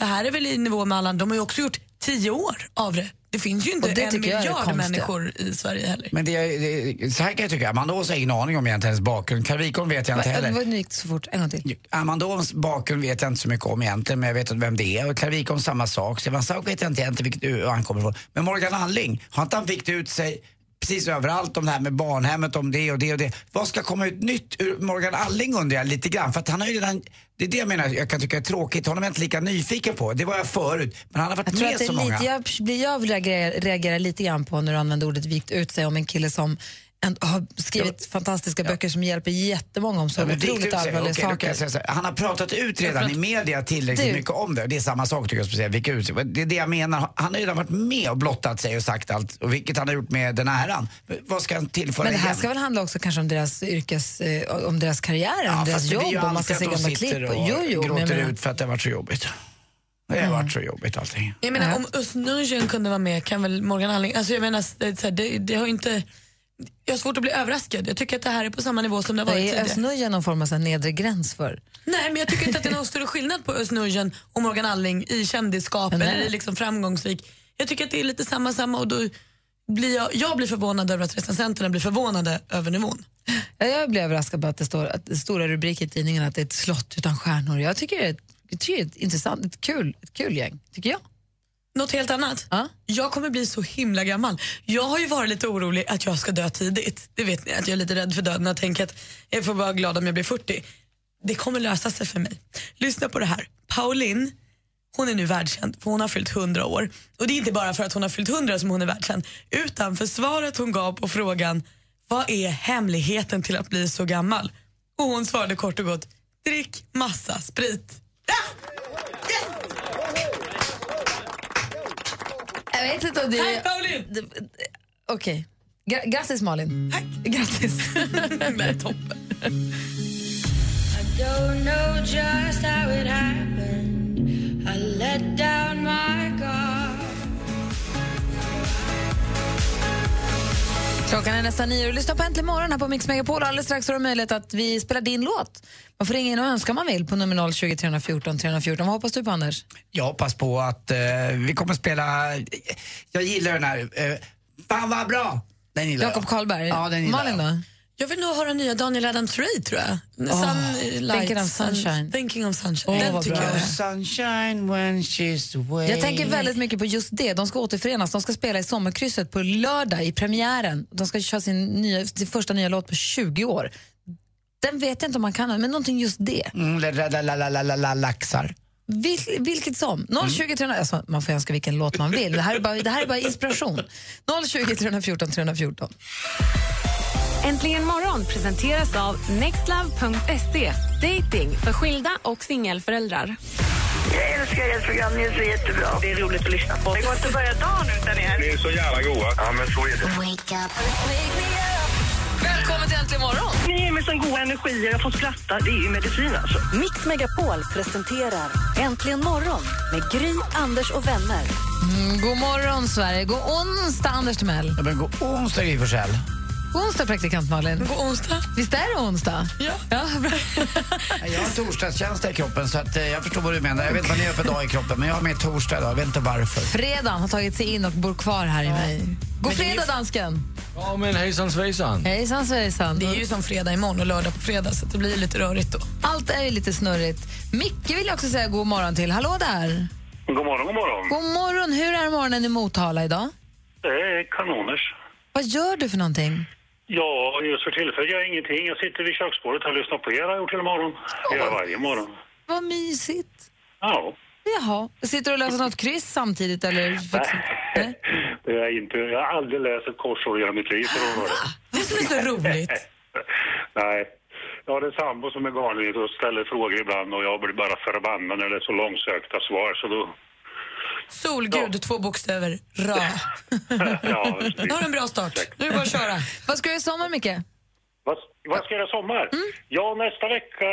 Speaker 8: det här är väl i nivå med alla. De har ju också gjort tio år av det. Det finns ju inte
Speaker 4: Och det
Speaker 8: en
Speaker 4: är
Speaker 8: miljard människor i Sverige heller.
Speaker 5: Men det, det, så här kan jag tycka, Amanda Ås har ingen aning om egentligen hennes bakgrund. Wikholm vet jag inte
Speaker 4: Det
Speaker 5: heller.
Speaker 4: var nytt så fort. En gång till.
Speaker 5: Amanda Ås bakgrund vet jag inte så mycket om egentligen, men jag vet vem det är. Och Wikholm samma sak. Stefan Sauk vet jag inte egentligen vilket ö han kommer ifrån. Men Morgan Alling, har inte han fick ut sig precis överallt om det här med barnhemmet, om det och det och det. Vad ska komma ut nytt ur Morgan Alling undrar jag lite grann. För att han har ju redan, det är det jag menar jag kan tycka är tråkigt. Honom är jag inte lika nyfiken på. Det var jag förut. Men han har varit
Speaker 4: Jag tror
Speaker 5: med
Speaker 4: det
Speaker 5: så
Speaker 4: är
Speaker 5: många.
Speaker 4: lite, jag, jag reagerar, reagerar lite grann på när du använder ordet vikt ut sig om en kille som har skrivit fantastiska böcker som hjälper jättemånga om så
Speaker 5: Ja, men
Speaker 4: otroligt allvarliga
Speaker 5: kan
Speaker 4: saker.
Speaker 5: så här. Han har pratat ut redan i media tillräckligt
Speaker 4: Det-
Speaker 5: mycket om det. Det är samma sak tycker jag speciellt, vika ut. Det är det jag menar. Han har redan varit med och blottat sig och sagt allt, och vilket han har gjort med den äran. Vad ska han tillföra
Speaker 4: Men det här
Speaker 5: igen?
Speaker 4: ska väl handla också kanske om deras yrkes, eh, om deras karriär,
Speaker 5: Ja,
Speaker 4: om deras jobb, om man ska se gamla klipp.
Speaker 5: och
Speaker 4: Jo, jo, men jag
Speaker 5: gråter
Speaker 4: menar-
Speaker 5: ut för att det har varit så jobbigt. Det har varit så jobbigt allting.
Speaker 8: Jag menar, om Özz kunde vara med kan väl Morgan Alling... Alltså jag menar, det, det, det har ju inte... Jag har svårt att bli överraskad. Jag tycker att det här är på samma nivå som det har varit
Speaker 4: Är
Speaker 8: tidigare.
Speaker 4: Özz någon form av nedre gräns för?
Speaker 8: Nej, men jag tycker inte att det är någon större skillnad på Özz och Morgan Alling i kändisskap
Speaker 4: är
Speaker 8: eller i liksom framgångsrik. Jag tycker att det är lite samma samma och då blir jag, jag blir förvånad över att recensenterna blir förvånade över nivån.
Speaker 4: Ja, Jag blev överraskad på att det står att det stora rubriker i tidningen att det är ett slott utan stjärnor. Jag tycker det är ett, jag tycker det är ett intressant, ett kul, ett kul gäng, tycker jag.
Speaker 8: Något helt annat. Jag kommer bli så himla gammal. Jag har ju varit lite orolig att jag ska dö tidigt. Det vet ni, att jag är lite rädd för döden och tänker att jag får vara glad om jag blir 40. Det kommer lösa sig för mig. Lyssna på det här. Pauline, hon är nu världskänd för hon har fyllt 100 år. Och det är inte bara för att hon har fyllt 100 som hon är världskänd, utan för svaret hon gav på frågan vad är hemligheten till att bli så gammal? Och hon svarade kort och gott, drick massa sprit.
Speaker 4: Jag vet inte om det
Speaker 8: Tack
Speaker 4: det- Okej. Gra- Grattis Malin.
Speaker 8: Tack.
Speaker 4: Grattis.
Speaker 8: det är toppen.
Speaker 2: I don't know just how it happened. I let down
Speaker 4: Klockan är nästan nio och du lyssnar på Äntligen morgon här på Mix Megapol. Alldeles strax har du möjlighet att vi spelar din låt. Man får ringa in och önska om man vill på nummer 020 314 314. Vad hoppas du på Anders?
Speaker 5: Jag hoppas på att eh, vi kommer spela, jag gillar den här, eh, fan vad bra! Den gillar
Speaker 4: Jakob
Speaker 5: jag.
Speaker 4: Karlberg.
Speaker 5: Ja, den gillar
Speaker 4: Malin
Speaker 5: jag.
Speaker 4: då?
Speaker 8: Jag vill nog höra nya Daniel Adams Ray, tror jag.
Speaker 4: Sun,
Speaker 8: light,
Speaker 4: thinking of sunshine.
Speaker 8: Thinking of sunshine.
Speaker 4: Oh,
Speaker 8: Den tycker jag.
Speaker 5: Sunshine when she's away.
Speaker 4: Jag tänker väldigt mycket på just det. De ska återförenas. De ska spela i Sommarkrysset på lördag i premiären. De ska köra sin, nya, sin första nya låt på 20 år. Den vet jag inte om man kan, men någonting just det.
Speaker 5: Mm, laxar.
Speaker 4: Vil, vilket som. 020 300, alltså, man får önska vilken låt man vill. Det här är bara, det här är bara inspiration. 020 314 314.
Speaker 11: Äntligen morgon presenteras av nextlove.se. Dating för skilda och singelföräldrar.
Speaker 3: Jag älskar ert program, ni är så jättebra. Det är roligt att lyssna på. Det går inte att börja dagen utan er.
Speaker 12: Ni är så jävla goa. Ja, men så är det.
Speaker 4: Välkommen till Äntligen morgon!
Speaker 3: Ni ger mig sån god energi och jag får skratta. Det är ju medicin alltså.
Speaker 1: Mix Megapol presenterar Äntligen morgon med Gry, Anders och vänner.
Speaker 4: Mm, god morgon, Sverige. God onsdag, Anders Timell.
Speaker 5: Ja, men god onsdag, Gry Forssell.
Speaker 4: God onsdag, praktikant Malin.
Speaker 8: God onsdag.
Speaker 4: Visst är det onsdag?
Speaker 8: Ja.
Speaker 4: ja bra.
Speaker 5: Jag har en torsdagskänsla i kroppen så att, eh, jag förstår vad du menar. Jag vet inte vad ni gör för dag i kroppen men jag har med torsdag idag. Jag vet inte varför.
Speaker 4: Fredagen har tagit sig in och bor kvar här i mig. God fredag, dansken!
Speaker 10: Ja, men hejsan svejsan.
Speaker 4: Hejsan svejsan.
Speaker 8: Det är ju som fredag imorgon och lördag på fredag så det blir lite rörigt då.
Speaker 4: Allt är ju lite snurrigt. Micke vill jag också säga god morgon till. Hallå där!
Speaker 12: God morgon, god morgon.
Speaker 4: God morgon. Hur är morgonen i Motala idag?
Speaker 12: Det är kanoners.
Speaker 4: Vad gör du för någonting?
Speaker 12: Ja, just för tillfället gör jag ingenting. Jag sitter vid köksbordet och lyssnar på er jag gjort hela morgon. Jag gör varje morgon.
Speaker 4: Vad mysigt.
Speaker 12: Ja.
Speaker 4: Jaha. Sitter du och läser något kryss samtidigt? Eller?
Speaker 12: Nej, det är jag inte. Jag har aldrig läst ett korsord genom mitt liv. vara det.
Speaker 8: Är så roligt.
Speaker 12: Nej. Jag har en sambo som är galen och ställer frågor ibland och jag blir bara förbannad när det är så långsökta svar. Så då,
Speaker 8: Solgud, två bokstäver, ra.
Speaker 12: ja,
Speaker 8: Nu har du en bra start. Nu är det bara att köra.
Speaker 4: Vad ska du göra i sommar, Micke?
Speaker 12: Vad, vad ska jag göra i sommar?
Speaker 4: Mm.
Speaker 12: Ja, nästa vecka,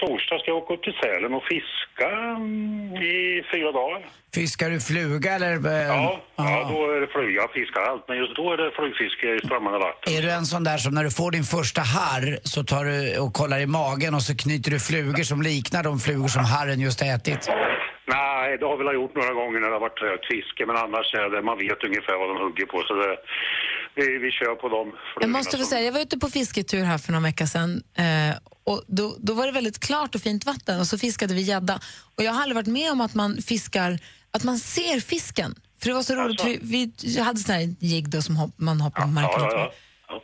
Speaker 12: torsdag, ska jag åka upp till Sälen och fiska mm, i fyra dagar.
Speaker 5: Fiskar du fluga eller? eh,
Speaker 12: Ja, ja, då är det flyga. Jag fiskar allt, men just då är det flugfiske i strömmande vatten.
Speaker 5: Är du en sån där som när du får din första harr så tar du och kollar i magen och så knyter du flugor som liknar de flugor som harren just ätit?
Speaker 12: Nej, det har vi väl gjort några gånger när det har varit rökt fiske, men annars är det, man vet ungefär vad de hugger på, så det, vi, vi kör på de
Speaker 4: Jag måste få säga, jag var ute på fisketur här för några veckor sedan eh, och då, då var det väldigt klart och fint vatten och så fiskade vi gädda. Och jag har aldrig varit med om att man fiskar, att man ser fisken. För det var så roligt,
Speaker 12: Alltså.
Speaker 4: vi, vi hade sån här jigg då som hopp, man hoppar på marken.
Speaker 12: Ja,
Speaker 4: upp
Speaker 12: ja,
Speaker 4: med.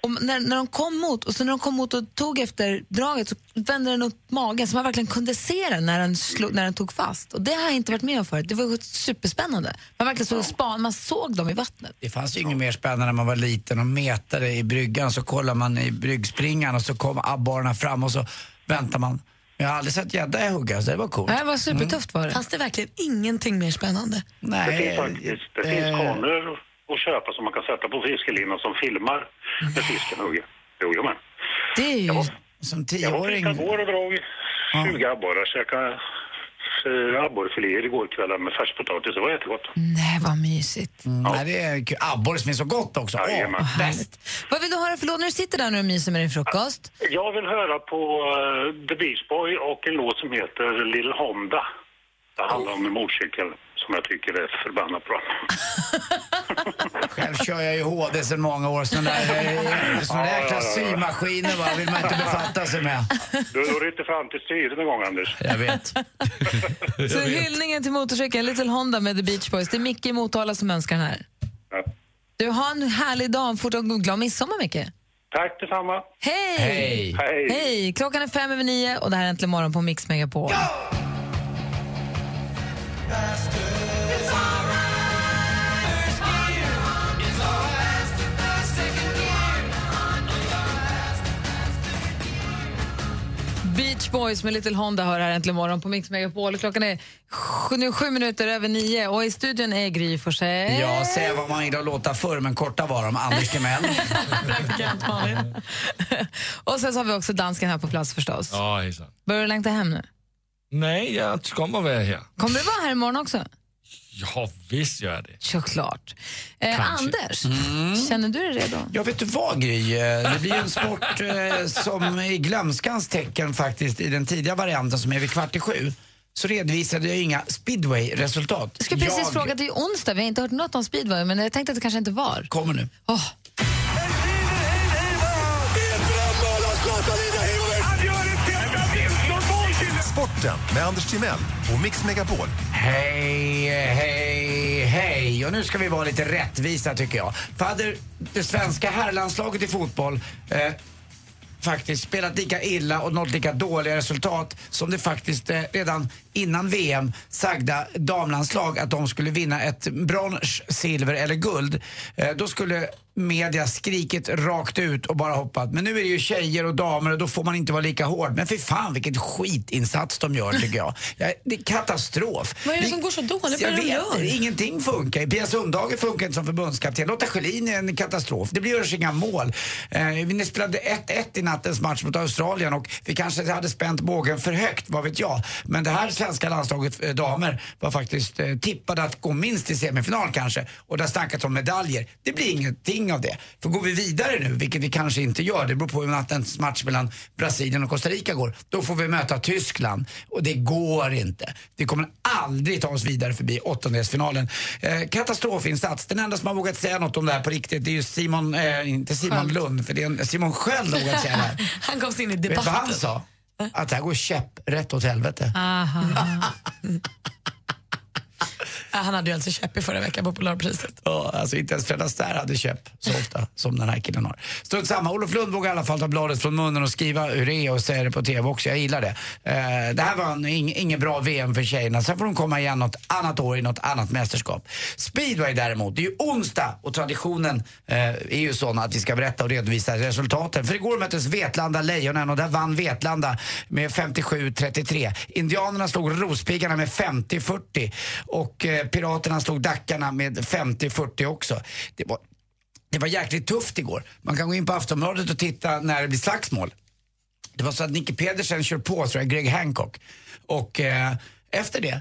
Speaker 4: Och när, när de kom mot och så när de kom mot och tog efter draget så vände den upp magen så man verkligen kunde se den när den, slog, när den tog fast. Och det har jag inte varit med om förut. Det var superspännande. Man verkligen såg span, man såg dem i vattnet.
Speaker 5: Det fanns ju inget mer spännande när man var liten och metade i bryggan så kollar man i bryggspringan och så kom abborrarna fram och så väntar man. Jag har aldrig sett gädda hugga så det var coolt.
Speaker 4: Det var supertufft var det.
Speaker 8: Fanns det verkligen ingenting mer spännande?
Speaker 5: Nej,
Speaker 12: Det finns det finns
Speaker 5: eh,
Speaker 12: kameror att köpa som man kan sätta på fiskelinan som filmar när fisken hugger. Jo, jo, men.
Speaker 4: Det är ju...
Speaker 5: Som
Speaker 12: Jag var
Speaker 5: tioåring...
Speaker 12: igår och drog 20 abborrar, käkade eh, abborrfiléer igår kväll med färskpotatis. Det var jättegott.
Speaker 4: Nej, vad mysigt.
Speaker 5: Mm, nej, det är kul. Abborre som är så gott också. Åh,
Speaker 12: Jajamän.
Speaker 5: bäst.
Speaker 4: Vad vill du höra för låt när du sitter där och myser med din frukost?
Speaker 12: Jag vill höra på eh, The Beach Boy och en låt som heter Lill Honda. Det handlar om en motorcykel som jag tycker är förbannat bra.
Speaker 5: Själv kör jag ju HD sedan många år. Såna där, eh, såna där
Speaker 12: Ja, ja,
Speaker 5: jäkla
Speaker 12: ja, ja.
Speaker 5: symaskiner va, vill man inte befatta sig med.
Speaker 12: Du når inte fram till styret en gång, Anders.
Speaker 5: Jag vet.
Speaker 4: Så hyllningen till motorcykeln, Little Honda med The Beach Boys. Det är Micke i Motala som önskar den här.
Speaker 12: Ja.
Speaker 4: Du, har en härlig dag. Fortfarande glad midsommar, Micke.
Speaker 12: Tack detsamma.
Speaker 4: Hej!
Speaker 5: Hej.
Speaker 12: Hej.
Speaker 4: Hej! Klockan är fem över nio och det här är Äntligen morgon på Mix Megapol. Beach Boys med Little Honda hör här äntligen morgon på Mix Megapol. Klockan är sju, nu sju minuter över nio och i studion är Gry Forssell.
Speaker 5: Ja, säga vad man gillar att låta förr, men korta var de. Anders Timell.
Speaker 4: Och sen så har vi också dansken här på plats förstås.
Speaker 10: Ja, hejsan.
Speaker 4: Börjar du längta hem nu?
Speaker 10: Nej, jag kommer vara här.
Speaker 4: Kommer du vara här imorgon också?
Speaker 10: Ja, visst gör jag det.
Speaker 4: Såklart. Eh. Anders, känner du dig redo?
Speaker 5: Jag vet du vad Gry, Eh, det blir en sport eh, som i glömskans tecken faktiskt i den tidiga varianten som är vid kvart i sju så redovisade jag inga speedway-resultat.
Speaker 4: Jag ska precis fråga, det är onsdag, vi har inte hört något om speedway, men jag tänkte att det kanske inte var.
Speaker 5: Kommer nu.
Speaker 4: Åh,
Speaker 16: Sporten med Anders Timell och Mix Megapol.
Speaker 5: Hej, hej, hej. Och nu ska vi vara lite rättvisa tycker jag. För hade det svenska herrlandslaget i fotboll eh, faktiskt spelat lika illa och nått lika dåliga resultat som det faktiskt eh, redan innan VM sagda damlandslag att de skulle vinna ett brons, silver eller guld. Eh, då skulle media skrikit rakt ut och bara hoppat. Men nu är det ju tjejer och damer och då får man inte vara lika hård. Men för fan vilket skitinsats de gör tycker jag. Ja, det är katastrof.
Speaker 8: Vad är det
Speaker 5: Vi-
Speaker 8: som går så dåligt?
Speaker 5: Jag
Speaker 8: det
Speaker 5: vet,
Speaker 8: gör?
Speaker 5: ingenting funkar. Pia Sundhage funkar inte som förbundskapten. Lotta Schelin är en katastrof. Det blir inga mål. Eh, vi spelade 1-1 i nattens match mot Australien och vi kanske hade spänt bågen för högt, vad vet jag. Men det här svenska landslaget eh, damer var faktiskt eh, tippade att gå minst till semifinal kanske. Och det har snackats om medaljer. Det blir ingenting av det. För går vi vidare nu, vilket vi kanske inte gör, det beror på hur nattens match mellan Brasilien och Costa Rica går, då får vi möta Tyskland. Och det går inte. Vi kommer aldrig ta oss vidare förbi åttondelsfinalen. Eh, katastrofinsats. Den enda som har vågat säga något om det här på riktigt det är ju Simon, eh, inte Simon
Speaker 8: Sköld.
Speaker 5: Lund, för det är en, Simon Sköld har vågat säga det här.
Speaker 8: Han kom in i
Speaker 5: Vet du vad
Speaker 8: debatten.
Speaker 5: han sa? Att det här går käpprätt åt helvete.
Speaker 8: Ja, Han hade ju alltså käpp i förra veckan på Polarpriset.
Speaker 5: Ja, alltså inte ens Fred Astaire hade käpp så ofta som den här killen har. Strunt samma, Olof Lund vågar i alla fall ta bladet från munnen och skriva hur det är och säga det på TV också. Jag gillar det. Eh, det här var en, ing, ingen bra VM för tjejerna. Sen får de komma igen något annat år i något annat mästerskap. Speedway däremot, det är ju onsdag och traditionen eh, är ju sån att vi ska berätta och redovisa resultaten. För igår möttes Vetlanda Lejonen och där vann Vetlanda med 57-33. Indianerna slog Rospiggarna med 50-40 och eh, Eh, piraterna slog Dackarna med 50-40 också. Det var, det var jäkligt tufft igår. Man kan gå in på Aftonbladet och titta när det blir slagsmål. Det var så att Nicky Pedersen kör på, tror jag, Greg Hancock. Och eh, efter det,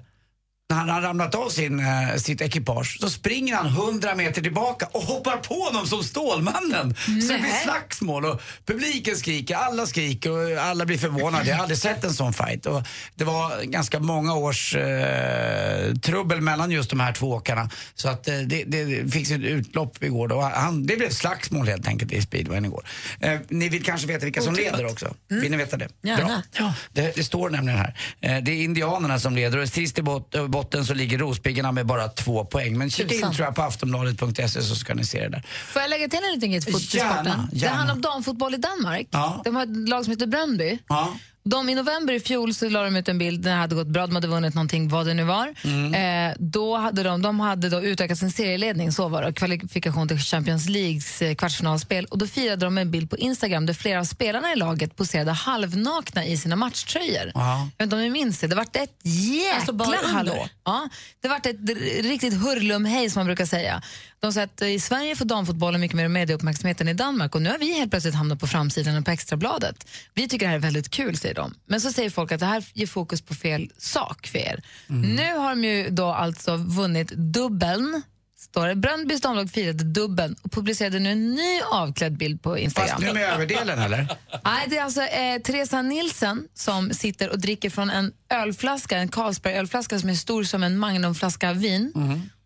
Speaker 5: när han har ramlat av sin, eh, sitt ekipage, så springer han 100 meter tillbaka och hoppar på honom som Stålmannen. Så det blir slagsmål och publiken skriker, alla skriker och alla blir förvånade. Jag har aldrig sett en sån fight. Och det var ganska många års eh, trubbel mellan just de här två åkarna. Så att eh, det, det fick ett utlopp igår. Då. Han, det blev slagsmål helt enkelt i speedwayen igår. Eh, ni vill kanske veta vilka som
Speaker 8: Otippat.
Speaker 5: leder också? Vill ni veta det?
Speaker 8: Gärna.
Speaker 5: Bra. Ja, det, det står nämligen här. Eh, det är indianerna som leder och sist i bot, eh, botten så ligger Rospiggarna med bara två poäng. Men kika in tror jag på aftonbladet.se så ska ni se det där.
Speaker 4: Får jag lägga till en liten grej till fot- till
Speaker 5: Gärna,
Speaker 4: sporten? Det handlar om damfotboll i Danmark.
Speaker 5: Ja.
Speaker 4: De har ett lag som heter Bröndby.
Speaker 5: Ja.
Speaker 4: De I november i fjol så la de ut en bild när det hade gått bra, de hade vunnit någonting, vad det nu var.
Speaker 5: Mm.
Speaker 4: Eh, då hade de, de hade då utökat sin serieledning, så var det, kvalifikation till Champions Leagues eh, kvartsfinalspel. Och då firade de en bild på Instagram där flera av spelarna i laget poserade halvnakna i sina matchtröjor.
Speaker 5: Ja.
Speaker 4: Jag vet inte om ni minns det, det vart ett jäkla
Speaker 8: Alltså bara under?
Speaker 4: hallå. Ja, det vart ett riktigt hurlumhej som man brukar säga. De säger att i Sverige får damfotbollen mycket mer medieuppmärksamhet än i Danmark och nu har vi helt plötsligt hamnat på framsidan och på extrabladet. Vi tycker det här är väldigt kul, säger de. Men så säger folk att det här ger fokus på fel sak för er. Nu har de ju då alltså vunnit dubbeln Står det. Bröndbys damlag firade dubbeln och publicerade nu en ny avklädd bild på Instagram.
Speaker 5: Fast nu med överdelen eller?
Speaker 4: Nej, det är alltså eh, Teresa Nilsen som sitter och dricker från en ölflaska, en Carlsberg-ölflaska som är stor som en Magnumflaska vin.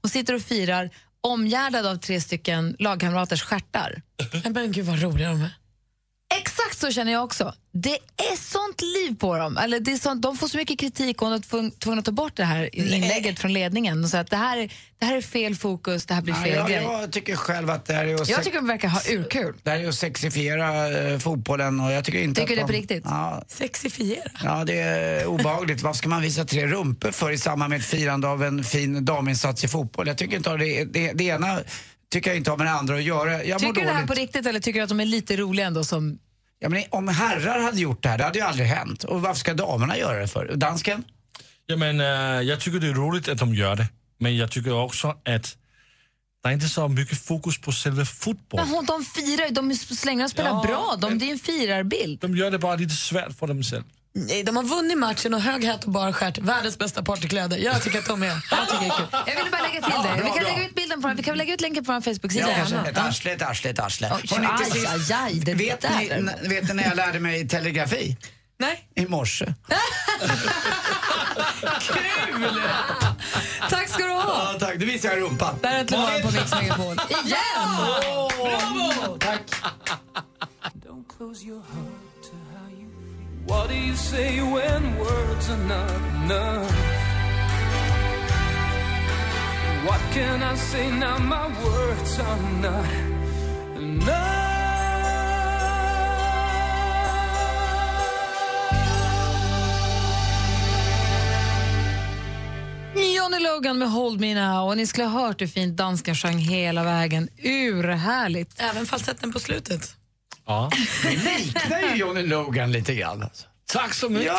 Speaker 4: Hon sitter och firar omgärdad av tre stycken lagkamraters stjärtar.
Speaker 8: Men gud vad roliga de är.
Speaker 4: Exakt så känner jag också. Det är sånt liv på dem. Eller det är sånt, de får så mycket kritik och de är tvung- tvungna att ta bort det här inlägget från ledningen. Och så att det, här, är- det här är fel fokus, det här blir
Speaker 5: Ja,
Speaker 4: fel
Speaker 5: jag,
Speaker 4: grej.
Speaker 5: jag tycker själv att det här är att,
Speaker 4: Jag tycker de verkar ha urkul.
Speaker 5: det här är att sexifiera eh, fotbollen och jag tycker inte
Speaker 4: Tycker
Speaker 5: att
Speaker 4: du
Speaker 5: de,
Speaker 4: på riktigt?
Speaker 5: Ja,
Speaker 8: Sexifiera.
Speaker 5: Ja, det är obehagligt. Vad ska man visa tre rumpor för i samband med ett firande av en fin daminsats i fotboll? Jag tycker inte att det, det, det ena tycker jag inte har med det andra att göra. Jag
Speaker 4: Tycker du det här
Speaker 5: dåligt.
Speaker 4: på riktigt eller tycker du att de är lite roliga ändå som
Speaker 5: Ja, men om herrar hade gjort det här, det hade ju aldrig hänt. Och varför ska damerna göra det för? Dansken?
Speaker 10: Jamen, øh, jag tycker det är roligt att de gör det. Men jag tycker också att det är inte så mycket fokus på själva fotbollen.
Speaker 4: Men hon, de firar ju, de slänger och spelar
Speaker 10: Ja,
Speaker 4: bra. De, det är en firarbild.
Speaker 10: De gör det bara lite svårt för dem själva.
Speaker 8: Nej, de har vunnit matchen och hög hatt och bar stjärt. Världens bästa partykläder. Jag tycker att de är...
Speaker 4: Jag tycker det är kul. Jag ville bara lägga till det. Vi kan lägga ut bilden på, vi kan lägga ut länken på vår Facebook-sida.
Speaker 5: Ja,
Speaker 4: kanske.
Speaker 5: ett arsle, ett arsle, ett arsle. Vet, ni, vet ni när jag lärde mig telegrafi?
Speaker 8: Nej.
Speaker 5: I morse.
Speaker 8: Kul!
Speaker 4: Tack ska du ha.
Speaker 5: Ja, tack. Nu visar jag rumpan.
Speaker 4: Där är Äntligen morgon på Mix Megapol. Igen!
Speaker 5: Bravo! Tack.
Speaker 7: What do you say when words are not enough? What can I say now? My words are not enough.
Speaker 4: Johnny Logan med Hold Me Now och ni skulle ha hört hur fint dansken sjöng hela vägen. Urhärligt.
Speaker 8: Även falsetten på slutet.
Speaker 10: Ja.
Speaker 5: Det liknar ju Johnny Logan lite grann. Alltså.
Speaker 10: Tack så mycket.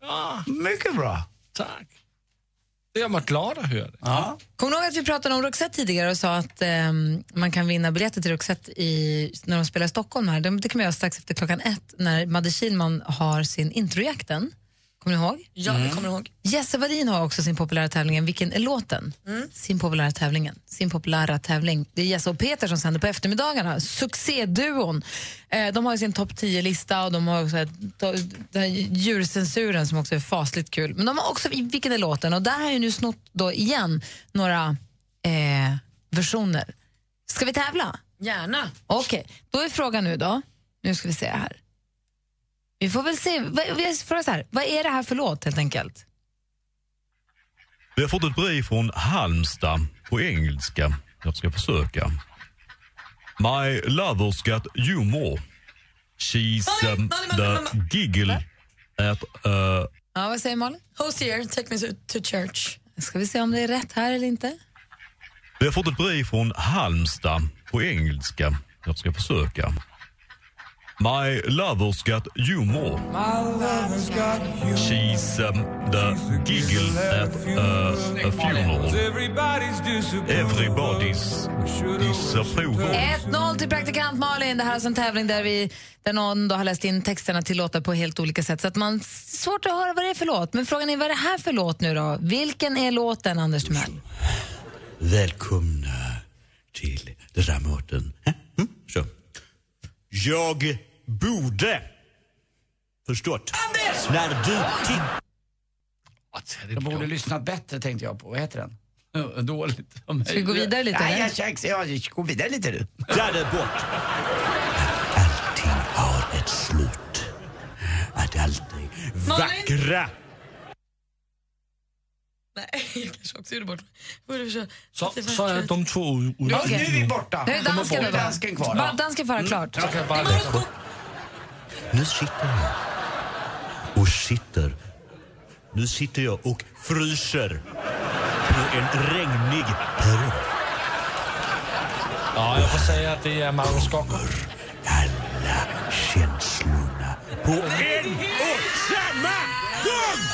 Speaker 5: Ja, mycket bra.
Speaker 10: Tack. Det gör mig glad att höra.
Speaker 5: Ja.
Speaker 4: Kommer du ihåg att vi pratade om Roxette tidigare och sa att ehm, man kan vinna biljetter till Roxette i, när de spelar i Stockholm? Här. Det, det kan man göra strax efter klockan ett när Madde Kihlman har sin introjakten. Kommer ni ihåg?
Speaker 8: Ja, jag kommer ihåg.
Speaker 4: Jesse Wallin har också sin populära tävling Vilken är låten? Sin populära tävlingen. Sin populära tävling. Det är Jesse och Peter som sänder på eftermiddagarna. Succéduon. Eh, de har sin topp 10-lista och de har också den djurcensuren som också är fasligt kul. Men de har också Vilken är låten? Och där har jag nu snott då igen några eh, versioner. Ska vi tävla?
Speaker 8: Gärna.
Speaker 4: Okej, då är frågan nu då. Nu ska vi se här. Vi får väl se. Vad- Vi frågar så här. Vad är det här för låt helt enkelt?
Speaker 17: Vi har fått ett brev från Halmstad på engelska. Jag ska försöka. My lover's got humor. She's um, the giggle at... Uh,
Speaker 4: Ja, vad säger Malin?
Speaker 8: Hosier, take me to, to church.
Speaker 4: Ska vi se om det är rätt här eller inte?
Speaker 17: vi har fått ett brev från Halmstad på engelska. Jag ska försöka. My lover's got humor. She's um, the giggle at uh, a funeral. Everybody's disapproval.
Speaker 4: 1-0 till praktikant Malin. Det här är alltså en tävling där, vi, där någon då har läst in texterna till låtar på helt olika sätt. Så att man svårt att höra vad det är för låt. Men frågan är vad är det här för låt nu då? Vilken är låten, Anders Timell?
Speaker 18: Välkomna till Dramaten. Mm, så. Jag borde förstått. Anders! När du tittar...
Speaker 5: Jag borde lyssnat bättre tänkte jag på. Vad heter den? Ja, Dåligt.
Speaker 4: Ska vi gå vidare lite,
Speaker 5: Nej,
Speaker 4: eller?
Speaker 5: jag känns, ja, gå vidare lite du.
Speaker 18: Där bort. Att allting har ett slut. Att allt är vackra.
Speaker 8: Nej, jag kanske också gjorde bort mig.
Speaker 10: Så är
Speaker 8: vackert.
Speaker 10: de två ute
Speaker 4: Okej.
Speaker 5: Nu är vi borta.
Speaker 4: Nu är dansken då.
Speaker 5: är borta. Dansken kvar.
Speaker 4: Va,
Speaker 5: Ja.
Speaker 4: dansken får höra klart.
Speaker 10: Jag kan bara.
Speaker 18: Nu sitter jag och sitter. Nu sitter jag och fryser på en regnig perrong.
Speaker 10: Ja, jag får säga att det är Magnus Scocco.
Speaker 18: Alla känslorna på en och samma gång!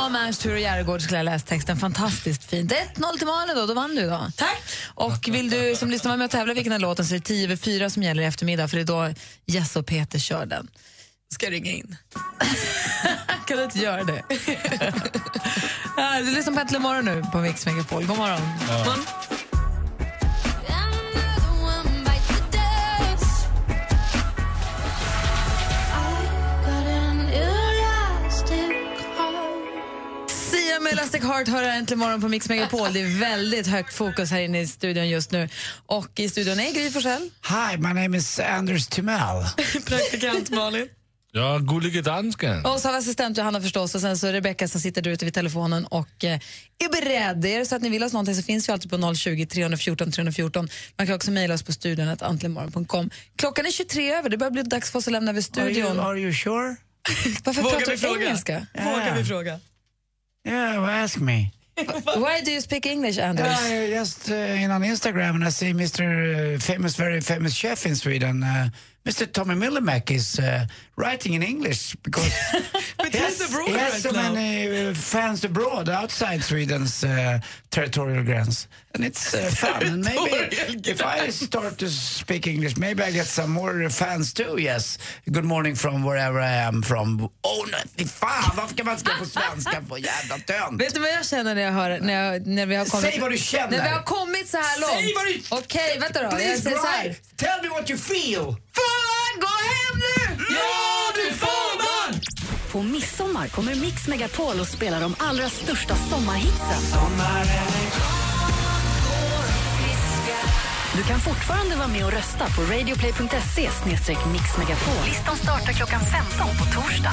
Speaker 4: Som om Ernst Ture Järegård skulle ha läst texten. Fantastiskt fint. 1-0 till Malin då, då vann du då. Tack. Och vill du som lyssnar vara med och tävla vilken är låten så är det 10 över 4 som gäller i eftermiddag för det är då Jess och Peter kör den.
Speaker 8: Ska jag ringa in?
Speaker 4: kan du inte göra det? Du lyssnar på Äntligen morgon nu på Mix Megapol. God morgon. morgon. Sia med Elastic Heart hör äntligen morgon på Mix Megapol. Det är väldigt högt fokus här inne i studion just nu. Och i studion är Gry Forssell.
Speaker 5: Hi, my name is Anders Timell.
Speaker 8: Praktikant Malin.
Speaker 10: Ja, gullige dansken.
Speaker 4: Och så har vi assistent Johanna förstås och sen så Rebecca som sitter där ute vid telefonen och eh, är beredd. Är det så att ni vill oss någonting så finns vi alltid på 020 314 314. Man kan också mejla oss på studion antligenmorgon.com. Klockan är 23 över, det börjar bli dags för oss att lämna över
Speaker 5: Are
Speaker 4: studion.
Speaker 5: you, are you sure?
Speaker 4: Varför
Speaker 8: Vågar
Speaker 4: pratar
Speaker 8: vi
Speaker 4: du engelska?
Speaker 8: Vågar vi fråga?
Speaker 5: Yeah, well, ask me.
Speaker 4: Why do you speak English, Anders?
Speaker 5: I just uh, in on Instagram and I see Mr. Uh, famous, very famous chef in Sweden, uh, Mr. Tommy Millimack is uh, writing in English because
Speaker 8: But
Speaker 5: he has,
Speaker 8: abroad
Speaker 5: he has
Speaker 8: right
Speaker 5: so
Speaker 8: now.
Speaker 5: many uh, fans abroad outside Sweden's uh, territorial grants, and it's uh, fun. and maybe if I start to speak English, maybe I get some more fans too. Yes, good morning from wherever I am from. Oh, nej, fan, varför kan man inte på svenska på jävla tönt?
Speaker 4: Vet du vad jag känner när jag hör när, jag, när vi har kommit...
Speaker 5: Säg vad du känner.
Speaker 4: När vi har kommit så här långt.
Speaker 5: Säg vad du-
Speaker 4: Okej, vänta då. Jag
Speaker 5: Please
Speaker 4: säger så här.
Speaker 5: Tell me what you feel.
Speaker 4: Gå hem nu!
Speaker 5: Ja, du får man!
Speaker 1: På midsommar kommer Mix Megapol och spelar de allra största sommarhitsen. Du kan fortfarande vara med och rösta på radioplay.se mixmegapol. Listan startar klockan 15 på torsdag.